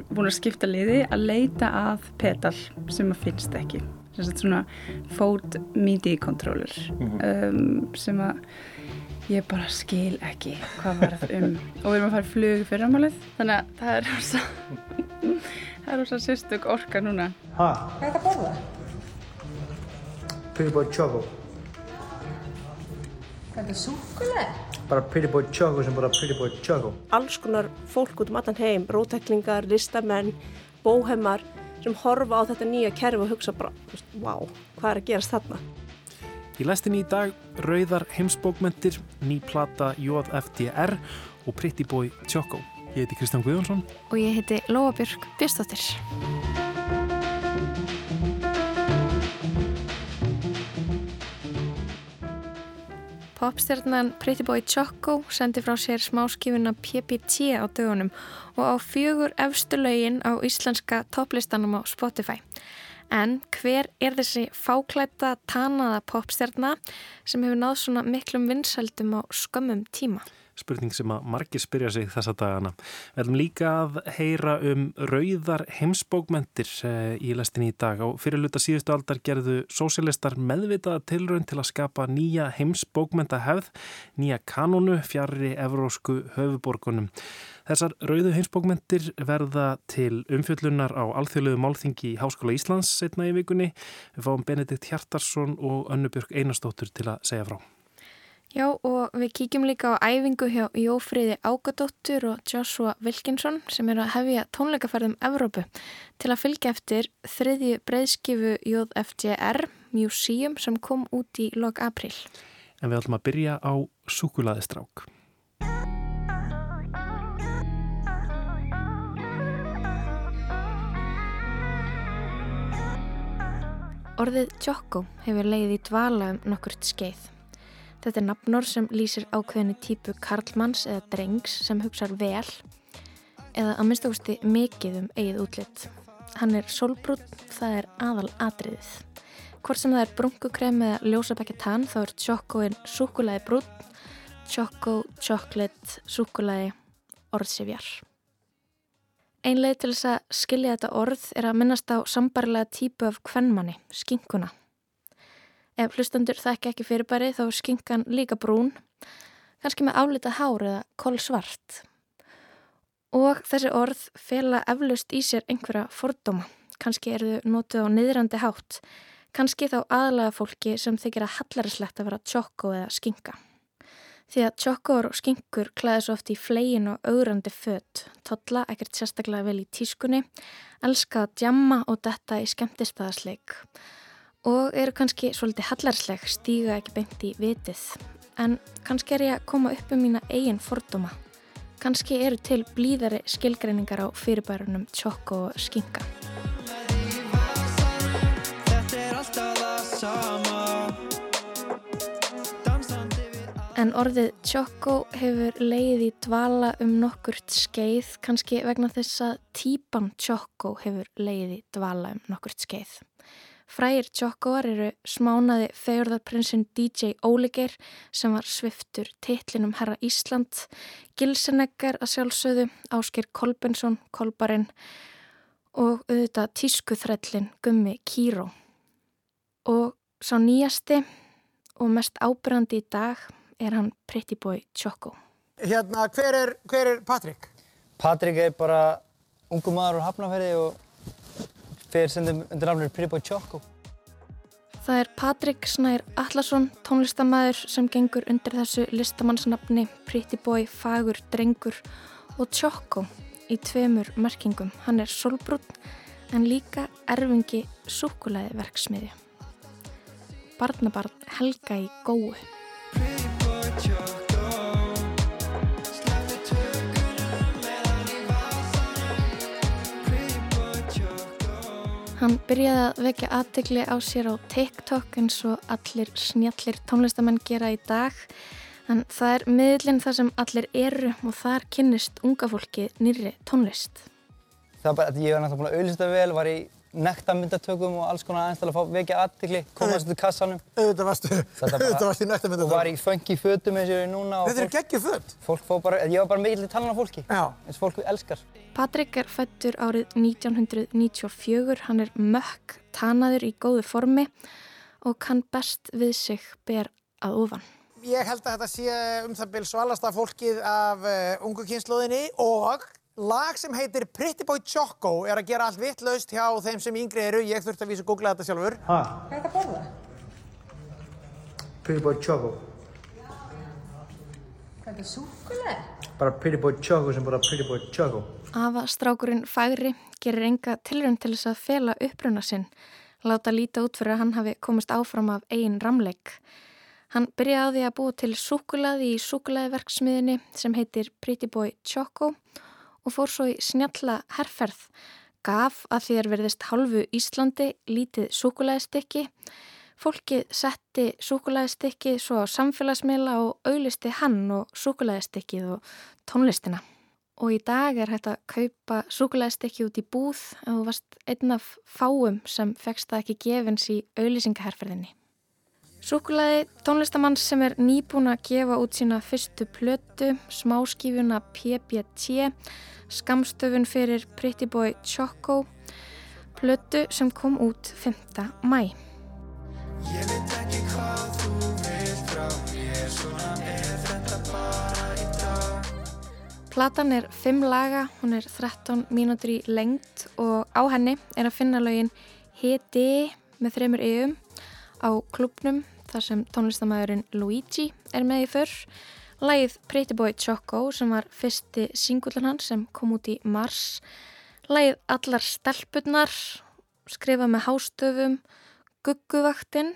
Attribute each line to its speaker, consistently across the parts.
Speaker 1: erum búin að skipta liði að leita að pedal sem að finnst ekki svona Fold MIDI controller um, sem að ég bara skil ekki hvað varð um og við erum að fara í flug fyrir ámálið þannig að það er rosa það er rosa sérstök orka núna
Speaker 2: Ha,
Speaker 3: Hvað er þetta að borða?
Speaker 2: Boy Choco.
Speaker 3: Hvað er þetta súkulega?
Speaker 2: Bara Pretty Boy Choco sem bara Pretty Boy Choco.
Speaker 4: alls konar fólk út um allan heim, rótæklingar, listamenn, bóhemmar sem horfa á þetta nýja kerfi og hugsa bara, vá, hvað er að gerast þarna?
Speaker 5: Í lestinni í dag rauðar heimsbókmentir, ný plata JFDR og Pretty Boy Choco. Ég heiti Kristján Guðjónsson.
Speaker 6: og ég heiti Lóa Björk Popstjarnan Pretty Boy Choco sendi frá sér smáskifuna PPT á dögunum og á fjögur efstu lögin á íslenska topplistanum á Spotify. En hver er þessi fáklæta tanaða popstjarna sem hefur náð svona miklum vinsældum á skömmum tíma?
Speaker 5: Spurning sem að margir spyrja sig þessa dagana. Við ætlum líka að heyra um rauðar heimsbókmentir eh, í lestinni í dag. Á fyrirluta síðustu aldar gerðu sósialistar meðvitaða tilraun til að skapa nýja heimsbókmentahefð, nýja kanonu fjarrri evrósku höfuborgunum. Þessar rauðu heimsbókmentir verða til umfjöllunar á alþjóðlegu málþingi í Háskóla Íslands setna í vikunni. Við fáum Benedikt Hjartarsson og Önnubjörg Einarstóttur til að segja frá.
Speaker 6: Já og við kíkjum líka á æfingu hjá Jófríði Ágadóttur og Joshua Wilkinson sem eru að hefja tónleikaferðum Evrópu til að fylgja eftir þriðju breyðskifu JFDR Museum sem kom út í lok april.
Speaker 5: En við ætlum að byrja á súkulaðistrák.
Speaker 6: Orðið Choco hefur leiðið í dvala um nokkurt skeið. Þetta er nafnor sem lýsir ákveðinu típu karlmanns eða drengs sem hugsar vel eða að minnstakosti mikið um eigið útlitt. Hann er solbrún, það er aðal atriðið. Hvort sem það er brunkukrem eða ljósabækja tann þá er Chocoinn súkulæði brún, Choco, chocolate, súkulæði, orðsifjar. Einlega til þess að skilja þetta orð er að minnast á sambarlega típu af kvennmanni, skinkuna. Ef hlustandur þekki ekki fyrirbæri þá er skinkan líka brún, kannski með álita hár eða kolsvart. Og þessi orð fela eflaust í sér einhverja fordóma. Kannski eru þau notið á niðrandi hátt, kannski þá aðlaga fólki sem þykir að hallarislegt að vera tjokko eða skinka. Því að tjokkor og skinkur klæði svo oft í flegin og augrandi fött, totla ekkert sérstaklega vel í tískunni, elska að djamma og detta í skemmtistæðasleik og eru kannski svolítið hallarsleg, stíga ekki beint í vitið. En kannski er ég að koma upp um mína eigin fordóma. Kannski eru til blíðari skilgreiningar á fyrirbærunum tjokko og skinka. En orðið tjokko hefur leið í dvala um nokkurt skeið, kannski vegna þess að típan tjokko hefur leið í dvala um nokkurt skeið. Frægir tjokkoar eru smánaði fegurðarprinsinn DJ Óligeir sem var sviftur titlinum Herra Ísland, Gilseneggar að sjálfsögðu, Ásker Kolbensson, Kolbarinn og auðvitað tískuþrællin Gummi Kíró. Og sá nýjasti og mest ábyrgandi í dag er hann Pretty Boy Choco.
Speaker 7: Hérna, hver er, hver er Patrik?
Speaker 8: Patrik er bara ungu maður úr Hafnarferði og fyrir sendum undir nafnir Pretty Boy Choco.
Speaker 6: Það er Patrik Snær Allarsson, tónlistamæður sem gengur undir þessu listamannsnafni Pretty Boy, Fagur, Drengur og Choco í tveimur merkingum. Hann er solbrún en líka erfingi súkulæði verksmiði. Barnabarn Helga í góu. Hann byrjaði að vekja aðtegli á sér á TikTok eins og allir snjallir tónlistamenn gera í dag. En það er miðlinn það sem allir eru og þar kynnist unga fólki nýri tónlist.
Speaker 8: Það var bara ég var náttúrulega búin að auðvitað vel, var í nektarmyndatökum og alls konar aðeins til að fá vekja aðtikli, komast út úr kassanum.
Speaker 7: Auðvitað varstu,
Speaker 8: Þetta
Speaker 7: varstu í
Speaker 8: Og var
Speaker 7: nektarmyndatökum.
Speaker 8: í funky fötum eins og ég er núna og
Speaker 7: Þetta eru
Speaker 8: fólk,
Speaker 7: geggjur föt.
Speaker 8: fólk fór bara, ég var bara mikill í talan á fólki,
Speaker 7: Já.
Speaker 8: eins og fólk elskar.
Speaker 6: Patrik er fættur árið 1994, hann er mökk, tanaður í góðu formi og kann best við sig ber að ofan.
Speaker 7: Ég held að þetta sé um það bil svalasta fólkið af uh, ungu kynnslóðinni og lag sem heitir Pretty Boy Choco er að gera allt vittlaust hjá þeim sem yngri eru. Ég þurfti að vísa að googla þetta sjálfur.
Speaker 2: Ha,
Speaker 3: Hvað er það að borða?
Speaker 2: Pretty Boy Choco.
Speaker 3: Hvað er það súkulega?
Speaker 2: Bara Pretty Boy Choco sem bara Pretty Boy Choco.
Speaker 6: Afa strákurinn færi gerir enga tilrönd til þess að fela uppruna sinn, láta líta út fyrir að hann hafi komist áfram af eigin ramleik. Hann byrjaði að búa til súkulaði í súkulaðiverksmiðinni sem heitir Pretty Boy Choco og fór svo í snjalla herrferð. Gaf að þér verðist hálfu Íslandi lítið súkulaðistikki. Fólkið setti súkulaðistikki svo á samfélagsmiðla og auglisti hann og súkulaðistikkið og tónlistina. Og í dag er hægt að kaupa súkulæðstekki út í búð ef þú varst einn af fáum sem fegst það ekki gefins í auðlýsingaherferðinni. Súkulæði tónlistamann sem er nýbúin að gefa út sína fyrstu plötu, smáskífuna PBT, skamstöfun fyrir Pretty Boy Choco, plötu sem kom út 5. mæ. Platan er 5 laga, hún er 13 mínútur í lengt og á henni er að finna lögin Hedi með þreymur yfum á klubnum þar sem tónlistamæðurinn Luigi er með í fyrr. Lægið Pretty Boy Choco sem var fyrsti singullan hans sem kom út í mars. Lægið Allar stelpunnar, skrifað með hástöfum, Gugguvaktinn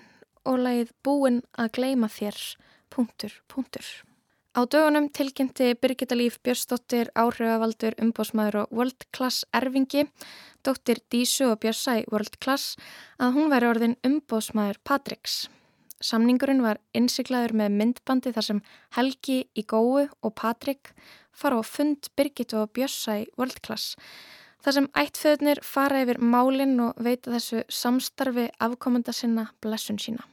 Speaker 6: og lægið Búinn að gleima þér, punktur, punktur. Á dögunum tilkynnti Birgitta Líf Björnsdóttir áhrifavaldur umbósmaður og World Class erfingi, dóttir Dísu og Björnsæ World Class, að hún væri orðin umbósmaður Patriks. Samningurinn var innsiklaður með myndbandi þar sem Helgi í góu og Patrik fara á fund Birgitta og Björnsæ World Class. Þar sem ættföðnir fara yfir málinn og veita þessu samstarfi afkomenda sinna blessun sína.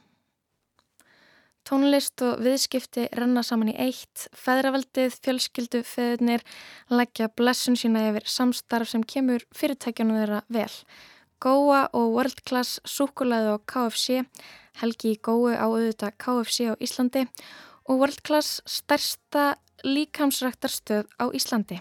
Speaker 6: Tónlist og viðskipti renna saman í eitt, feðraveldið, fjölskyldu, feðurnir, leggja blessun sína yfir samstarf sem kemur fyrirtækjanu þeirra vel. Góa og World Class, Súkulæði og KFC, Helgi í Gói á auðvitað KFC á Íslandi og World Class stærsta líkamsræktarstöð á Íslandi.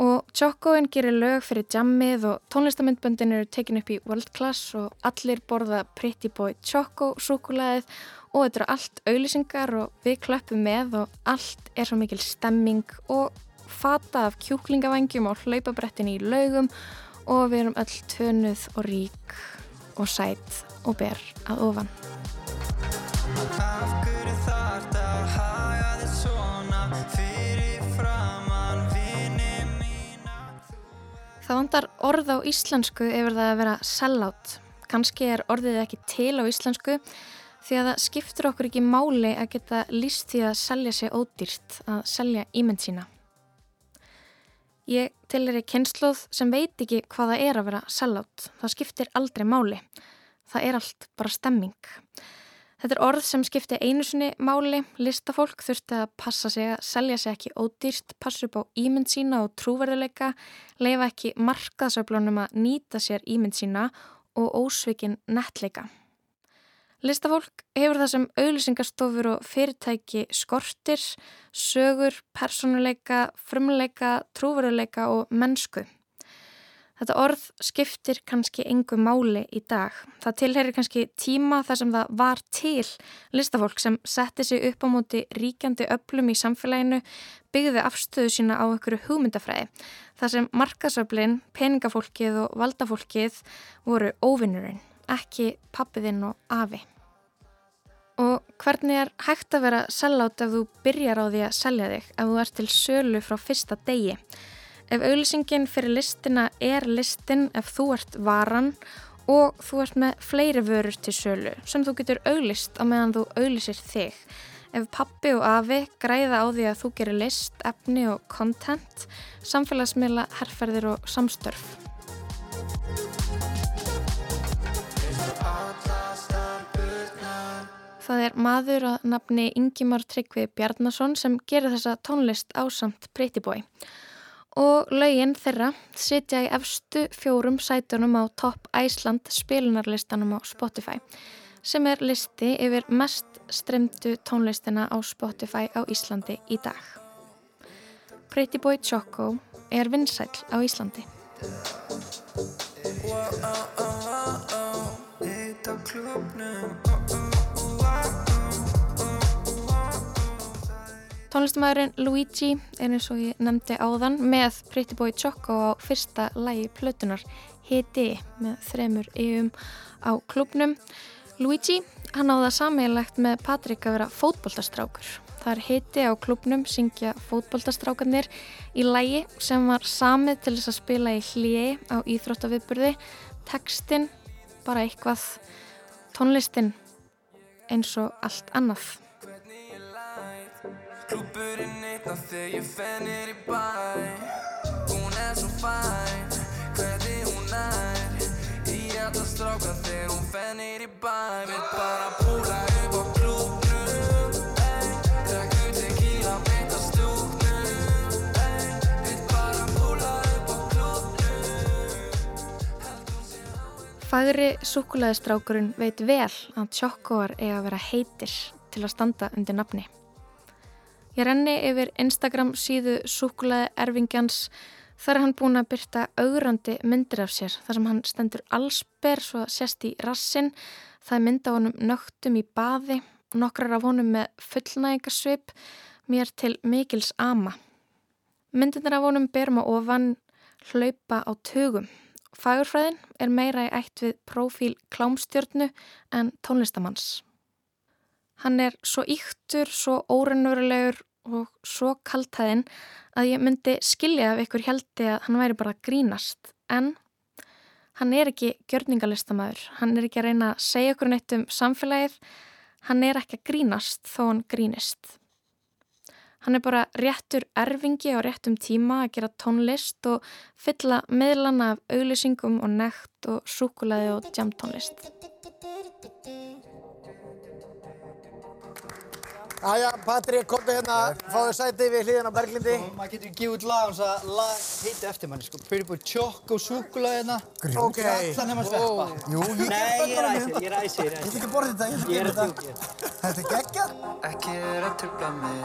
Speaker 6: Og Chocoin gerir lög fyrir jammið og tónlistamindböndin eru tekin upp í World Class og allir borða Pretty Boy Choco súkulæðið og þetta eru allt auðlýsingar og við klöppum með og allt er svo mikil stemming og fata af kjúklingavangjum og hlaupabrettin í laugum og við erum öll tönuð og rík og sætt og ber að ofan. Það vandar orð á íslensku yfir það að vera sellout. Kanski er orðið ekki til á íslensku því að það skiptur okkur ekki máli að geta líst því að selja sig ódýrt, að selja ímynd sína. Ég til er í kynnslóð sem veit ekki hvað það er að vera sellout. Það skiptir aldrei máli. Það er allt bara stemming. Þetta er orð sem skipti einu sinni máli. Listafólk þurfti að passa sig að selja sig ekki ódýrt, passa upp á ímynd sína og trúverðuleika, leifa ekki markaðsöflunum að nýta sér ímynd sína og ósvikin nettleika. Listafólk hefur það sem auðlýsingastofur og fyrirtæki skortir, sögur, personuleika, frumleika, trúveruleika og mennsku. Þetta orð skiptir kannski engu máli í dag. Það tilherir kannski tíma þar sem það var til listafólk sem setti sig upp á móti ríkjandi öflum í samfélaginu, byggði afstöðu sína á einhverju hugmyndafræði. Þar sem markasöflin, peningafólkið og valdafólkið voru óvinnurinn, ekki pappiðinn og afi. Og hvernig er hægt að vera sellátt ef þú byrjar á því að selja þig, ef þú ert til sölu frá fyrsta degi? Ef auðlýsingin fyrir listina er listin ef þú ert varan og þú ert með fleiri vörur til sölu sem þú getur auðlýst á meðan þú auðlýsir þig. Ef pappi og afi græða á því að þú gerir list, efni og kontent, samfélagsmiðla, herrferðir og samstörf. Það er maður að nafni Ingimar Tryggvi Bjarnason sem gerir þessa tónlist á samt Breitibói. Og laugin þeirra sitja í efstu fjórum sætunum á Top Iceland spilunarlistanum á Spotify sem er listi yfir mest stremdu tónlistina á Spotify á Íslandi í dag. Pretty Boy Choco er vinsæl á Íslandi. Tónlistamæðurinn Luigi er eins og ég nefndi áðan með Pretty Boy Choco á fyrsta lægi plötunar Hiti með þremur yfum á klubnum. Luigi, hann á það sammeilegt með Patrik að vera fótboltastrákur. Það er hiti á klubnum, syngja fótboltastrákarnir í lægi sem var samið til þess að spila í hliði á íþróttaviðburði. Tekstinn, bara eitthvað, tónlistin eins og allt annað. Klúpurinn af þegar ég fennir í bæ Hún er svo fæn, hvernig hún er Í alla stráka þegar hún fennir í bæ Vill bara púla upp á klúpnum Drekku tequila beint á stúknum Vill bara púla upp á klúpnum Fagri súkulæðistrákurinn veit vel að tjokkoar eiga að vera heitir til að standa undir nafni. Ég renni yfir Instagram síðu súkulæði erfingjans þar er hann búin að byrta augrandi myndir af sér þar sem hann stendur allsber svo að sérst í rassin. Það er mynda honum nögtum í baði, nokkrar af honum með fullnægingasvip, mér til mikils ama. Myndinir af honum berum á ofan hlaupa á tögum. Fagurfræðin er meira í ætt við profíl klámstjörnu en tónlistamanns. Hann er svo yktur, svo órennverulegur og svo kaltæðin að ég myndi skilja af ykkur heldi að hann væri bara grínast. En hann er ekki gjörningalistamæður, hann er ekki að reyna að segja ykkur neitt um samfélagið, hann er ekki að grínast þó hann grínist. Hann er bara réttur erfingi á réttum tíma að gera tónlist og fylla meðlana af auglýsingum og nekt og súkulæði og jamtónlist.
Speaker 7: Æja, Patrik, komdu hérna, fáðu sæti við hlýðin á Berglindi.
Speaker 8: Maður getur ekki gefið út lag hans að lag heiti eftir manni, sko. Pretty Boy Choco, súkulega hérna.
Speaker 7: Ok.
Speaker 8: Allan nema sveppa.
Speaker 2: Jú, ég
Speaker 8: Nei, ég ræsi, ég ræsi, ég
Speaker 2: ætla ekki borða þetta, ég ætla
Speaker 8: Ég er
Speaker 2: að
Speaker 8: að
Speaker 2: gera
Speaker 8: tjúkja.
Speaker 2: þetta. Þetta er geggjað.
Speaker 9: Ekki er að trubla mig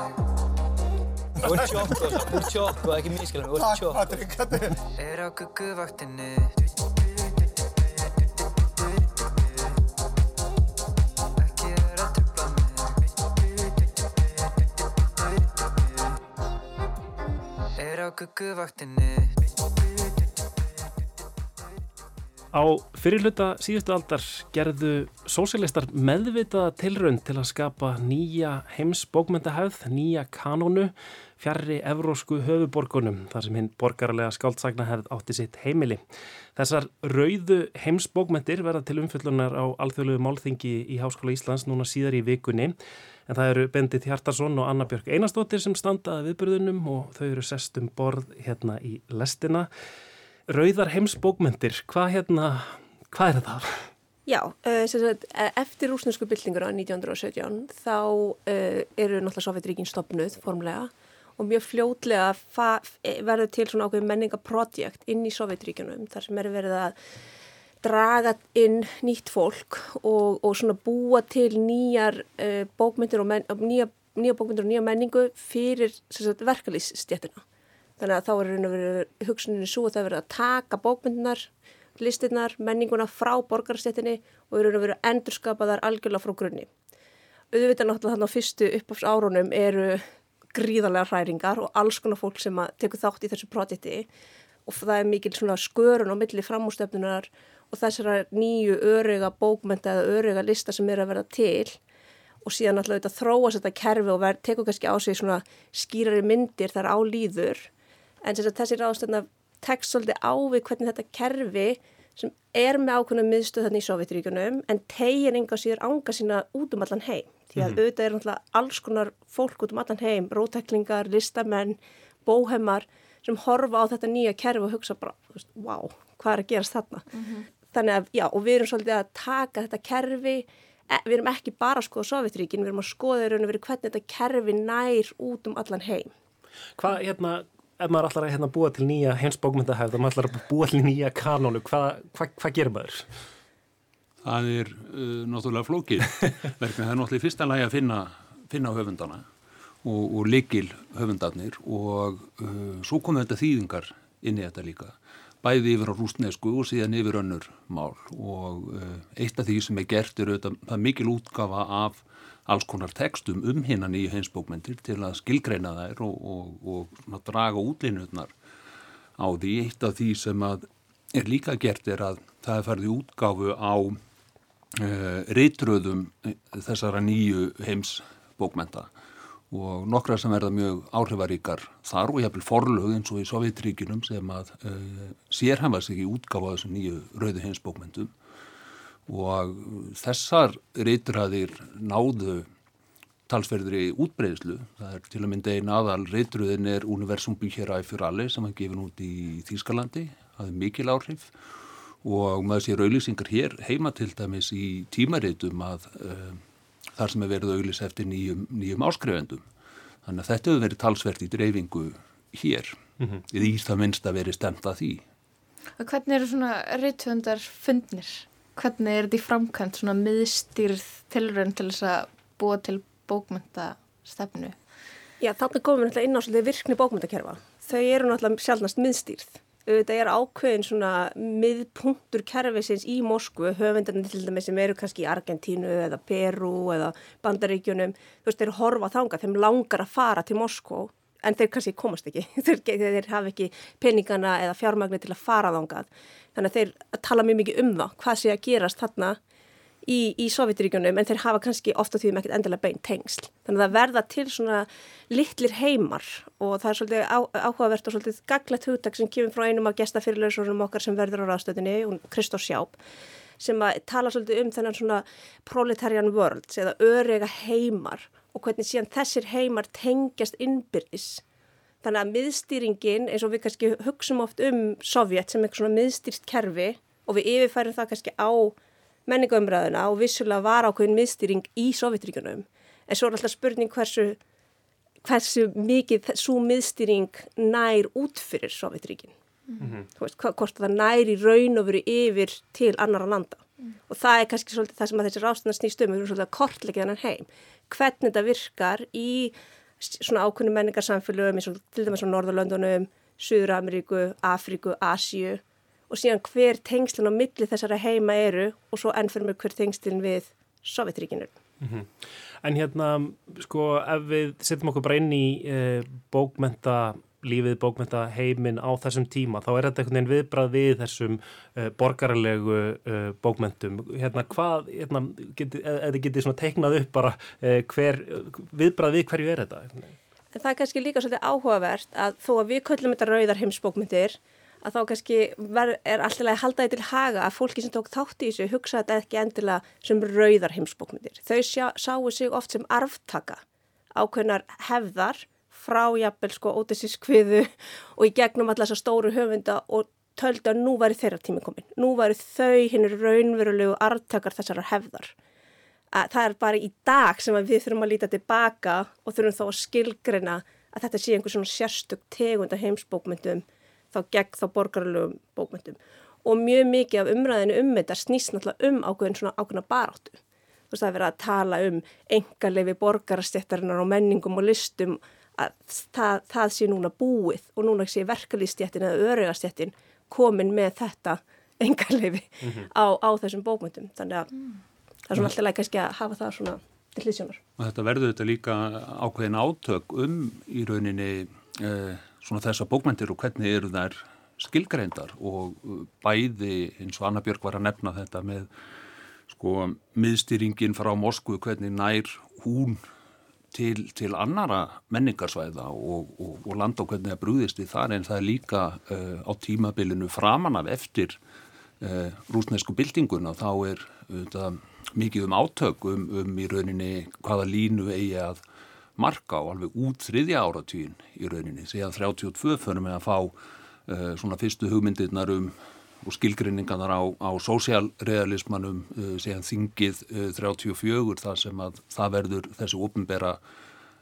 Speaker 8: ert Choco, sko. Þú ert Choco, ekki miskilum, þú ert
Speaker 2: Takk. Patrik, þetta er...
Speaker 9: Er á
Speaker 5: fyrirluta síðustu aldar gerðu sósialistar meðvitaða tilraun til að skapa nýja heimsbókmyndahæð, nýja kanónu, fjarrri evrósku höfuborgunum, þar sem hinn borgarlega skáltsagnahæð átti sitt heimili. Þessar rauðu heimsbókmyndir verða til umfyllunar á alþjóðlegu málþingi í Háskóla Íslands núna síðar í vikunni, en það eru Bendit Hjartarsson og Anna Björk Einarstóttir sem standaði viðburðunum og þau eru sest um borð hérna í lestina. Rauðar heimsbókmyndir, hvað hérna, hvað er það?
Speaker 4: Já, uh, sagt, eftir rúsnesku byltinguna 1917 þá uh, eru náttúrulega Sovjetríkin stopnuð formlega og mjög fljótlega verður til svona ákveð menningaprojekt inn í Sovjetríkunum þar sem er verið að draga inn nýtt fólk og, og svona búa til nýjar uh, bókmyndir og men, nýja, nýja bókmyndir og nýja menningu fyrir verkalýsstjættina. Þannig að þá er raun og verið hugsuninni svo að það verið að taka bókmyndinar, listinnar, menninguna frá borgarstjættinni og er raun og verið að endurskapa þar algjörlega frá grunni. Auðvitað náttúrulega þannig á fyrstu uppáfs árunum eru gríðarlega hræringar og alls konar fólk sem tekur þátt í þessu projekti og það er mikil skörun á milli framústöfnunar og þessara nýju öryga bókmynda eða öryga lista sem er að verða til og síðan alltaf þetta þróast þetta kerfi og ver, tekur kannski á sig svona skýrari myndir þar á líður en þessi ráðstöfna tekst svolítið á við hvernig þetta kerfi sem er með ákveðna miðstöð þannig í Sovjetríkunum en tegir enga síður ánga sína út um allan heim því að mm -hmm. auðvitað er náttúrulega alls konar fólk út um allan heim, rótæklingar, listamenn, bóhemar sem horfa á þetta nýja kerfi og hugsa bara, veist, wow, hvað er að gerast þarna? Mm -hmm. Þannig að, já, og við erum svolítið að taka þetta kerfi e, við erum ekki bara að skoða Sovjetríkin, við erum að skoða í raun og veru hvernig þetta kerfi nær út um allan heim.
Speaker 5: Hvað, hérna, ef maður ætlar að hérna, búa til nýja heimsbókmyndahefð, ef maður ætlar að búa til nýja kanónu, hvað hva, hva gerir maður?
Speaker 10: Það er uh, náttúrulega flókið, verkefni það er náttúrulega fyrsta lagi að finna, finna höfundana og, og likil höfundarnir og uh, svo komum þetta þýðingar inn í þetta líka bæði yfir á rúsnesku og síðan yfir önnur mál og uh, eitt af því sem er gert er auðvitað, það er mikil útgafa af alls konar textum um hinnan í heimsbókmyndir til að skilgreina þær og, og, og, draga útlinutnar á því. Eitt af því sem er líka gert er að það er farið í útgafu á uh, reitröðum þessara nýju heimsbókmynda og nokkra sem verða mjög áhrifaríkar þar og ég hafði forlög eins og í Sovjetríkinum sem að uh, sérhæfa sig í útgáfa þessum nýju rauðu heimsbókmyndum og þessar reytraðir náðu talsverðri útbreyðslu. Það er til að mynda einn aðal reytruðin er Universum Bücheræ fyrir allir sem hann gefið út í Þýskalandi. Það er mikil áhrif og maður sér auðlýsingar hér heima til dæmis í tímareytum að uh, þar sem er verið auðlis eftir nýjum, nýjum áskrifendum. Þannig að þetta hefur verið talsvert í dreifingu hér. Mm -hmm. Í því það minnst að verið stemt að því.
Speaker 6: Og hvernig eru svona reythundar fundnir? Hvernig er þetta í framkvæmt svona miðstýrð tilrönd til þess að búa til bókmyndastefnu?
Speaker 4: Já, þarna komum við náttúrulega inn á svolítið virkni bókmyndakerfa. Þau eru náttúrulega sjálfnast miðstýrð þetta er ákveðin svona miðpunktur kerfisins í Moskvu, höfundarnir til dæmis sem eru kannski í Argentínu eða Peru eða Bandaríkjunum, þú veist, þeir horfa þanga, þeim langar að fara til Moskvu en þeir kannski komast ekki, þeir, þeir hafa ekki peningana eða fjármagnir til að fara þangað, þannig að þeir tala mjög mikið um það, hvað sé að gerast þarna í, í Sovjetiríkjunum en þeir hafa kannski ofta því um ekkert endilega beint tengsl. Þannig að það verða til svona litlir heimar og það er svolítið á, áhugavert og svolítið gaglegt hugtak sem kemur frá einum af gestafyrirlausurum okkar sem verður á ráðstöðinni, Kristóf Sjáp, sem að tala svolítið um þennan svona proletarian world eða örega heimar og hvernig síðan þessir heimar tengjast innbyrðis. Þannig að miðstýringin, eins og við kannski hugsaum oft um Sovjet sem eitthvað svona miðstýrt kerfi og við yfirfærum það kannski á menningaumræðuna og vissulega var ákveðin miðstýring í Sovjetríkunum en svo er alltaf spurning hversu, hversu mikið svo miðstýring nær út fyrir Sovjetríkin. Mm -hmm. Þú veist, hvort það nær í raun og veru yfir til annara landa. Mm. Og það er kannski svolítið það sem að þessi rástuna snýst um, við erum svolítið að kortleika þennan heim. Hvernig þetta virkar í svona ákveðinu menningarsamfélögum eins og til dæmis á Norðurlöndunum, Suður Ameríku, Afríku, Asíu og síðan hver tengslinn á milli þessara heima eru og svo ennfyrir með hver tengslinn við Sovjetríkinu. Mm -hmm.
Speaker 5: En hérna, sko, ef við setjum okkur bara inn í e, bókmenta lífið bókmenta heiminn á þessum tíma, þá er þetta einhvern veginn viðbrað við þessum e, borgarlegu e, bókmentum. Hérna, hvað, hérna, geti, eða getið svona teiknað upp bara hver, viðbrað við hverju er þetta?
Speaker 4: En það er kannski líka svolítið áhugavert að þó að við köllum þetta rauðar heimsbókmentir að þá kannski ver, er alltaf að halda því til haga að fólki sem tók þátt í þessu hugsa þetta ekki endilega sem rauðar heimsbókmyndir. Þau sjá, sáu sig oft sem arftaka ákveðnar hefðar frá jafnvel sko ótessiskviðu og í gegnum alltaf þessar stóru höfunda og töldu að nú væri þeirra tími komin. Nú væri þau hinnur raunverulegu arftakar þessara hefðar. Að það er bara í dag sem við þurfum að líta tilbaka og þurfum þá að skilgrina að þetta sé einhver svona sérstök tegunda heimsbókmyndum þá gegn þá borgarlegum bókmyndum og mjög mikið af umræðinu um þetta snýst náttúrulega um ákveðin svona ákveðina baráttu. Þú veist það er verið að tala um engarleifi borgarastjættarinnar og menningum og listum að það, það sé núna búið og núna sé verkalýstjættin eða öryggastjættin komin með þetta engarleifi mm -hmm. á, á þessum bókmyndum. Þannig að mm. það er svona alltaf læg kannski að hafa það svona til hlýsjónar.
Speaker 10: Og þetta verður þetta líka ákveðin átök um í rauninni eh, svona þessa bókmyndir og hvernig eru þær skilgreindar og uh, bæði eins og Anna Björg var að nefna þetta með sko miðstýringin frá Moskvu hvernig nær hún til, til annara menningarsvæða og, og, og landa og hvernig það brúðist við þar en það er líka uh, á tímabilinu framan af eftir uh, rúsnesku byltinguna þá er uh, mikið um átök um, um í rauninni hvaða línu eigi að marka á alveg út þriðja áratvín í rauninni. Síðan 32 förum við að fá uh, svona fyrstu hugmyndirnar um og skilgrinningarnar á, á sósialrealismanum uh, síðan þingið uh, 34 þar sem að það verður þessi ofinbera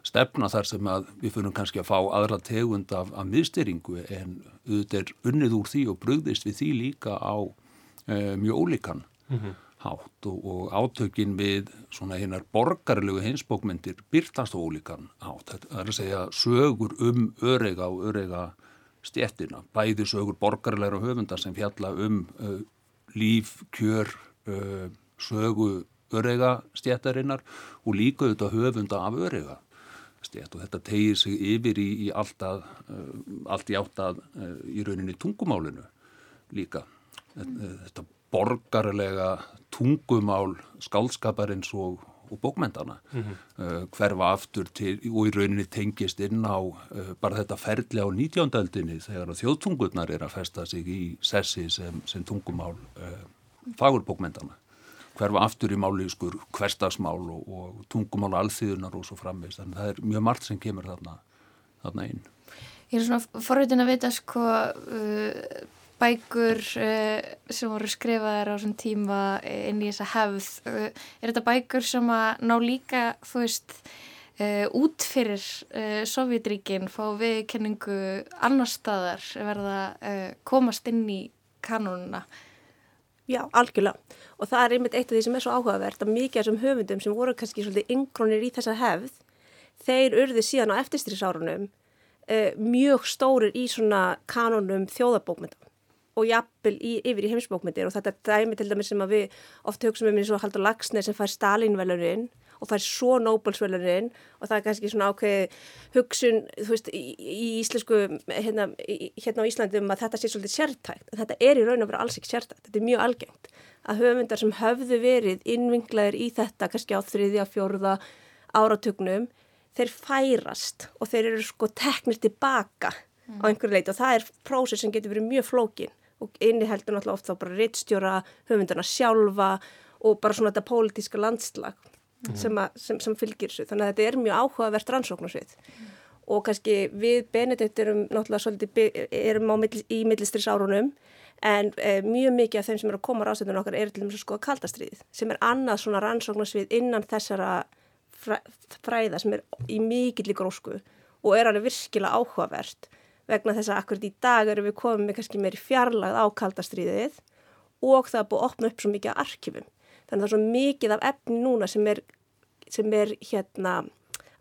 Speaker 10: stefna þar sem að við fyrir kannski að fá aðra tegund af, af miðstyringu en auðvitað er unnið úr því og brugðist við því líka á mjög ólíkan
Speaker 5: Mhm.
Speaker 10: Hátt og, og átökin við svona hinnar borgarlegu hinsbókmyndir byrtast á ólíkan hátt. Það er að segja sögur um örega og örega stjettina, bæði sögur borgarlegra höfundar sem fjalla um uh, líf, kjör, uh, sögu örega stjettarinnar og líka auðvitað höfunda af örega stjett og þetta tegir sig yfir í, í allt, að, uh, allt í átt að uh, í rauninni tungumálinu líka. Þetta, þetta borgarlega tungumál skálskaparins og, og bókmyndana
Speaker 5: Mhm.
Speaker 10: uh, hverfa aftur til og í rauninni tengist inn á uh, bara þetta ferli á 19. öldinni þegar að þjóðtungurnar er að festa sig í sessi sem, sem tungumál uh, fagurbókmyndana hverfa aftur í mállískur hverstagsmál og, og tungumál alþýðunar og svo framvegst þannig að það er mjög margt sem kemur þarna, þarna inn
Speaker 6: Ég er svona forvitin að vita sko uh, bækur uh, sem voru skrifaðar á svona tíma inn í þessa hefð. Uh, er þetta bækur sem að ná líka, þú veist, uh, út fyrir Sovjetríkin, fá viðkenningu annar staðar, verða komast inn í kanónuna?
Speaker 4: Já, algjörlega. Og það er einmitt eitt af því sem er svo áhugavert að mikið af þessum höfundum sem voru kannski svolítið yngrónir í þessa hefð, þeir urðu síðan á eftirstýrisárunum uh, mjög stórir í svona kanónum þjóðabókmynda og jafnvel í, yfir í heimsbókmyndir. Og þetta dæmi til dæmis sem að við oft hugsaum um eins og Haldur Lagsnes sem fær Stalin-velurinn og fær svo Nobels-velurinn og það er kannski svona ákveði hugsun, veist, í, í íslensku, hérna, í, hérna á Íslandi um að þetta sé svolítið sértækt, en þetta er í raun og vera alls ekki sértækt, þetta er mjög algengt að höfundar sem höfðu verið innvinglaðir í þetta kannski á þriðja, fjórða áratugnum, þeir færast og þeir eru sko teknir tilbaka á einhverju leiti og það er prósess sem getur verið mjög flókin og inniheldur náttúrulega oft þá bara rittstjóra höfundarna sjálfa og bara svona þetta pólitíska landslag sem, að, sem, sem fylgir þessu. Þannig að þetta er mjög áhugavert rannsóknarsvið. Og kannski við Benedikt erum náttúrulega svolítið, erum á milli, í millistris árunum en e, mjög mikið af þeim sem eru að koma á ráðstöndunum okkar er til dæmis að skoða kaldastriðið sem er annað svona rannsóknarsvið innan þessara fræ, fræða sem er í mikill í grósku og er alveg virkilega áhugavert vegna þess að akkurat í dag erum við komið með kannski meiri fjarlagð á kaldastriðið og það er búið að opna upp svo mikið af arkifum. Þannig að það er svo mikið af efni núna sem er, sem er hérna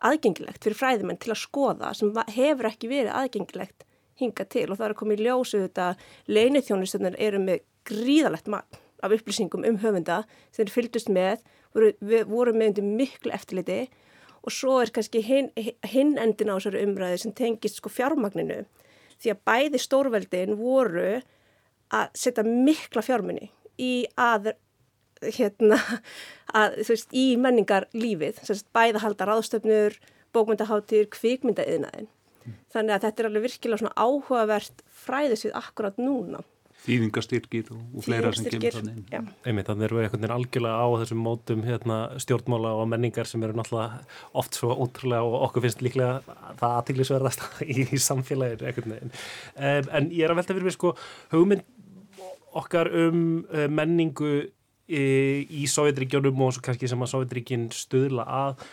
Speaker 4: aðgengilegt fyrir fræðimenn til að skoða sem hefur ekki verið aðgengilegt hinga til og það er að koma í ljósu þetta leinithjónustöndar eru með gríðalegt magn af upplýsingum um höfunda sem þeir fylgdust með, voru, voru með undir miklu eftirliti og svo er kannski hinn, hinn endin á þessari umræði sem tengist sko fjármagninu því að bæði stórveldin voru að setja mikla fjármunni í að hérna, að, þú veist, í menningar lífið, bæða halda ráðstöfnur, bókmyndaháttir, kvikmyndaðiðnaðin. Þannig að þetta er alveg virkilega svona áhugavert fræðisvið akkurat núna.
Speaker 10: Þýðingastyrkir og, og fleira sem kemur þannig inn.
Speaker 4: já.
Speaker 5: Einmitt, þannig erum við einhvern veginn algjörlega á þessum mótum hérna, stjórnmála og menningar sem eru náttúrulega oft svo ótrúlega og okkur finnst líklega það aðtiklisverðast í, í samfélagir einhvern veginn. Um, en ég er að velta fyrir mig sko hugmynd okkar um uh, menningu í, Sovjetríkjónum og kannski sem að Sovjetríkin stuðla að.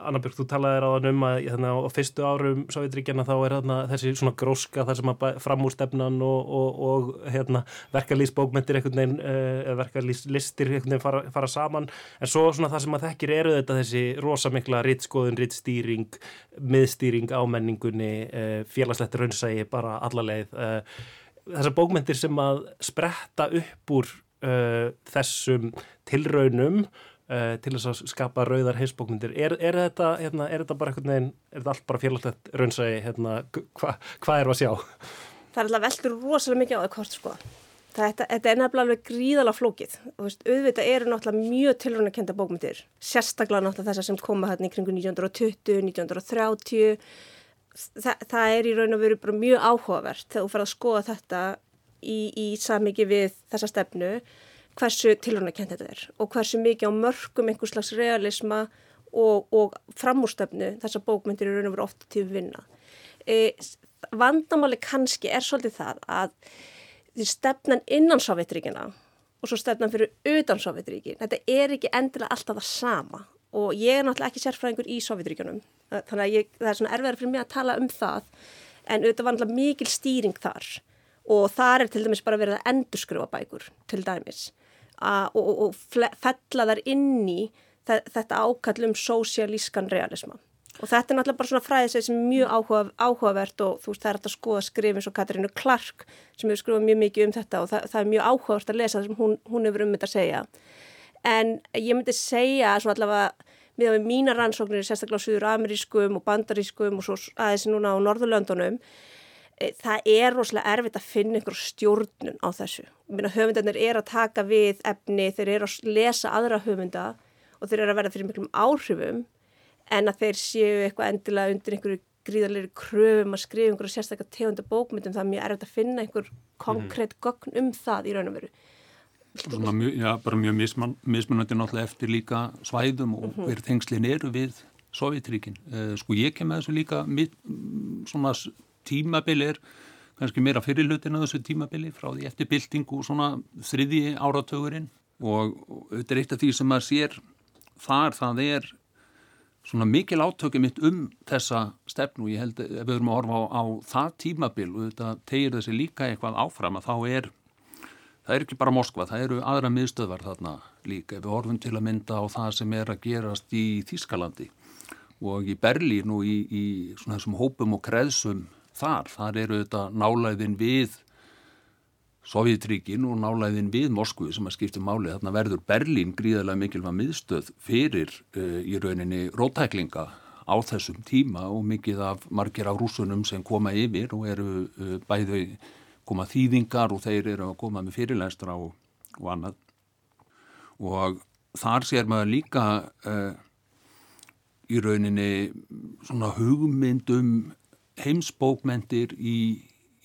Speaker 5: Annabjörg, þú talaði ráðan um að þannig, á fyrstu árum Sovjetríkjana þá er þarna, þessi svona gróska þar sem að framúrstefnan og, og, og hérna, verkalýsbókmentir uh, verkalýslistir fara, fara saman. En svo svona það sem að þekkir eru þetta þessi rosamikla rittskoðun, rittstýring miðstýring á menningunni uh, félagslegt raunsægi bara allarleið uh, þessar bókmentir sem að spretta upp úr uh, þessum tilraunum uh, til þess að skapa rauðar heimsbókmyndir. Er, er, þetta, hérna, er þetta bara veginn, er þetta allt bara félagslegt raunsægi, hérna, hvað hva er að sjá?
Speaker 4: Það er alltaf veldur rosalega mikið á það hvort sko. Þetta, þetta er nefnilega alveg gríðalega flókið. Þú Veist, auðvitað eru náttúrulega mjög tilrunarkenda bókmyndir. Sérstaklega náttúrulega þessar sem koma hérna í kringu 1920, 1930. Þa, það er í raun og veru mjög áhugavert þegar þú fer að skoða þetta í, í samiki við þessa stefnu hversu tilrunarkend þetta er og hversu mikið á mörgum einhvers slags realisma og, og framúrstefnu þessar bókmyndir í raun og veru oft til vinna. E, vandamáli kannski er svolítið það að því stefnan innan Sovjetríkina og svo stefnan fyrir utan Sovjetríkin. Þetta er ekki endilega alltaf það sama og ég er náttúrulega ekki sérfræðingur í Sovjetríkunum þannig að ég, það er svona erfiðar fyrir mig að tala um það en auðvitað var náttúrulega mikil stýring þar og þar er til dæmis bara verið að endurskrufa bækur til dæmis. Og, og, og fella þar inn í þetta ákall um sósialískan realisma. Og þetta er náttúrulega bara svona fræðisveit sem er mjög áhuga, áhugavert og þú veist það er að skoða skrifin svo Katarínu Clark sem hefur skrifað mjög mikið um þetta og það, það er mjög áhugavert að lesa það sem hún, hún hefur um þetta að segja. En ég myndi segja svona allavega með að mína rannsóknir sérstaklega á Suður Amerískum og Bandarískum og svo aðeins núna á Norðurlöndunum það er rosalega erfitt að finna einhver stjórnun á þessu. Höfundarnir er að taka við efni, þeir eru að lesa aðra höfunda og þeir eru að verða fyrir miklum áhrifum en að þeir séu eitthvað endilega undir einhverju gríðarleiri kröfum að skrifa einhverju sérstaklega tegunda bókmyndum það er mjög erfitt að finna einhver konkrétt gögn um það í raun og veru.
Speaker 10: Svona mjög, já, bara mjög misman, mismunandi náttúrulega eftir líka svæðum og mm -hmm. hver þengslin eru við Sovjetríkin. Uh, sko ég kem með þessu líka svona tímabili er kannski meira fyrirlutin að þessu tímabili frá því eftir byltingu svona þriði áratögurinn og, þetta er eitt af því sem maður sér þar það er svona mikil átökið mitt um þessa stefnu. Ég held ef við erum að horfa á, á það tímabil og þetta tegir þessi líka eitthvað áfram að þá er það er ekki bara Moskva, það eru aðra miðstöðvar þarna líka. Við horfum til að mynda á það sem er að gerast í Þískalandi og í Berlín og í, í svona þessum hópum og kreðsum þar. Þar eru þetta nálæðin við Sovjetríkin og nálæðin við Moskvu sem að skipta máli. Þarna verður Berlín gríðarlega mikilvæg miðstöð fyrir uh, í rauninni rótæklinga á þessum tíma og mikið af margir af rúsunum sem koma yfir og eru uh, bæðau koma þýðingar og þeir eru að koma með fyrirlæstra og, og annað og þar sér maður líka uh, í rauninni svona hugmyndum heimsbókmentir í,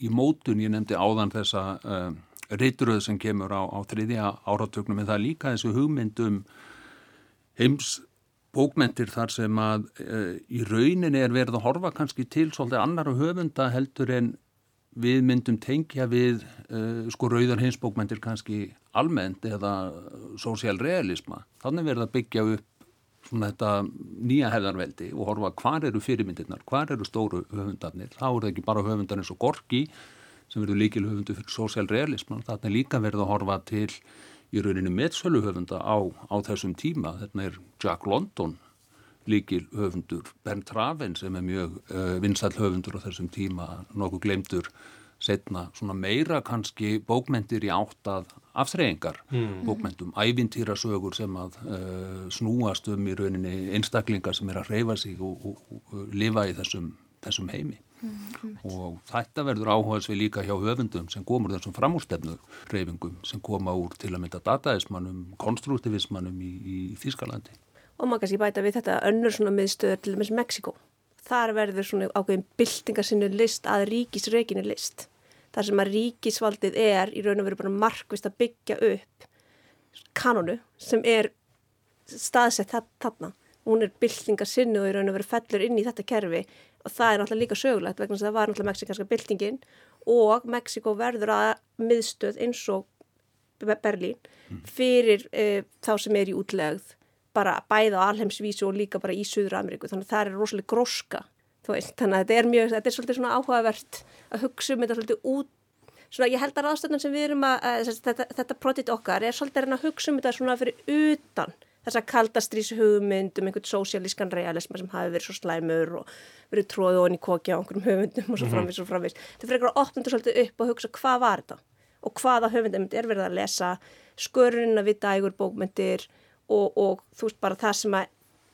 Speaker 10: í mótun, ég nefndi áðan þessa uh, reyturöð sem kemur á, á þriðja áratögnum en það er líka þessu hugmyndum heimsbókmentir þar sem að uh, í rauninni er verið að horfa kannski til svolítið annar höfunda heldur en við myndum tengja við uh, sko rauðar hinsbókmyndir kannski almennt eða sósialrealisma. Þannig verður að byggja upp svona þetta nýja hefðarveldi og horfa hvað eru fyrirmyndirnar, hvað eru stóru höfundarnir. Þá er það ekki bara höfundar eins og Gorki sem verður líkil höfundu fyrir sósialrealisman. Þannig líka verður að horfa til í rauninu meðsölu höfunda á, á þessum tíma. Þetta er Jack London líkil höfundur Bernd Raven sem er mjög uh, vinsall höfundur á þessum tíma, nokkuð glemtur setna svona meira kannski bókmentir í áttað aftreyingar mm. bókmentum, ævintýrasögur sem að uh, snúast um í rauninni einstaklingar sem er að reyfa sig og, og, og lifa í þessum, þessum heimi mm. og þetta verður áhugaðs við líka hjá höfundum sem komur þessum framúrstefnu reyfingum sem koma úr til að mynda dataismannum, konstruktivismannum í, í Þískalandi
Speaker 4: og maður kannski bæta við þetta önnur svona miðstöður til dæmis Mexiko. Þar verður svona ákveðin byltingarsinnu list að ríkisreikinu list. Þar sem að ríkisvaldið er í raun og veru bara markvist að byggja upp kanonu sem er staðsett þarna. Hún er byltingarsinnu og í raun og veru fellur inn í þetta kerfi og það er náttúrulega líka sögulegt vegna þess að það var náttúrulega mexikanska byltingin og Mexiko verður að miðstöð eins og Berlín mm. fyrir uh, þá sem er í útlegð bara bæða á alheimsvísu og líka bara í Suður Ameríku þannig að það er rosalega gróska þannig að þetta er mjög, þetta er svolítið svona áhugavert að hugsa um þetta svolítið út svona ég held að ráðstöndun sem við erum að, að þetta, þetta projekt okkar er svolítið að hugsa um þetta svona fyrir utan þess að kaldastrís hugmynd um einhvern sósialískan realisma sem hafi verið svo slæmur og verið tróðið onni kokja á einhverjum hugmyndum og svo mhm. framvis og framvis. Þetta fyrir að opna þetta svolítið upp og hugsa hvað var þetta og hvaða hugmyndum er verið að lesa, skörunina við dægur bókmyndir og, og þú veist bara það sem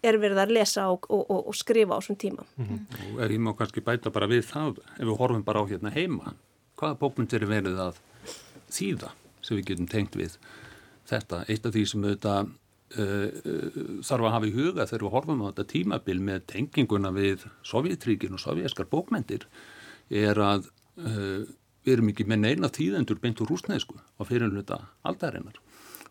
Speaker 4: er verið að lesa og, og, og skrifa á svon tíma.
Speaker 10: Mm -hmm. Og ég má kannski bæta bara við það, ef við horfum bara á hérna heima, hvaða bókmynd er verið að þýða sem við getum tengt við þetta? Eitt af því sem auðvitað uh, uh, þarf að hafa í huga þegar við horfum á þetta tímabil með tenginguna við Sovjetríkin og sovjerskar bókmyndir er að uh, við erum ekki með neina þýðendur beint úr rúsneisku á fyrirluta aldarinnar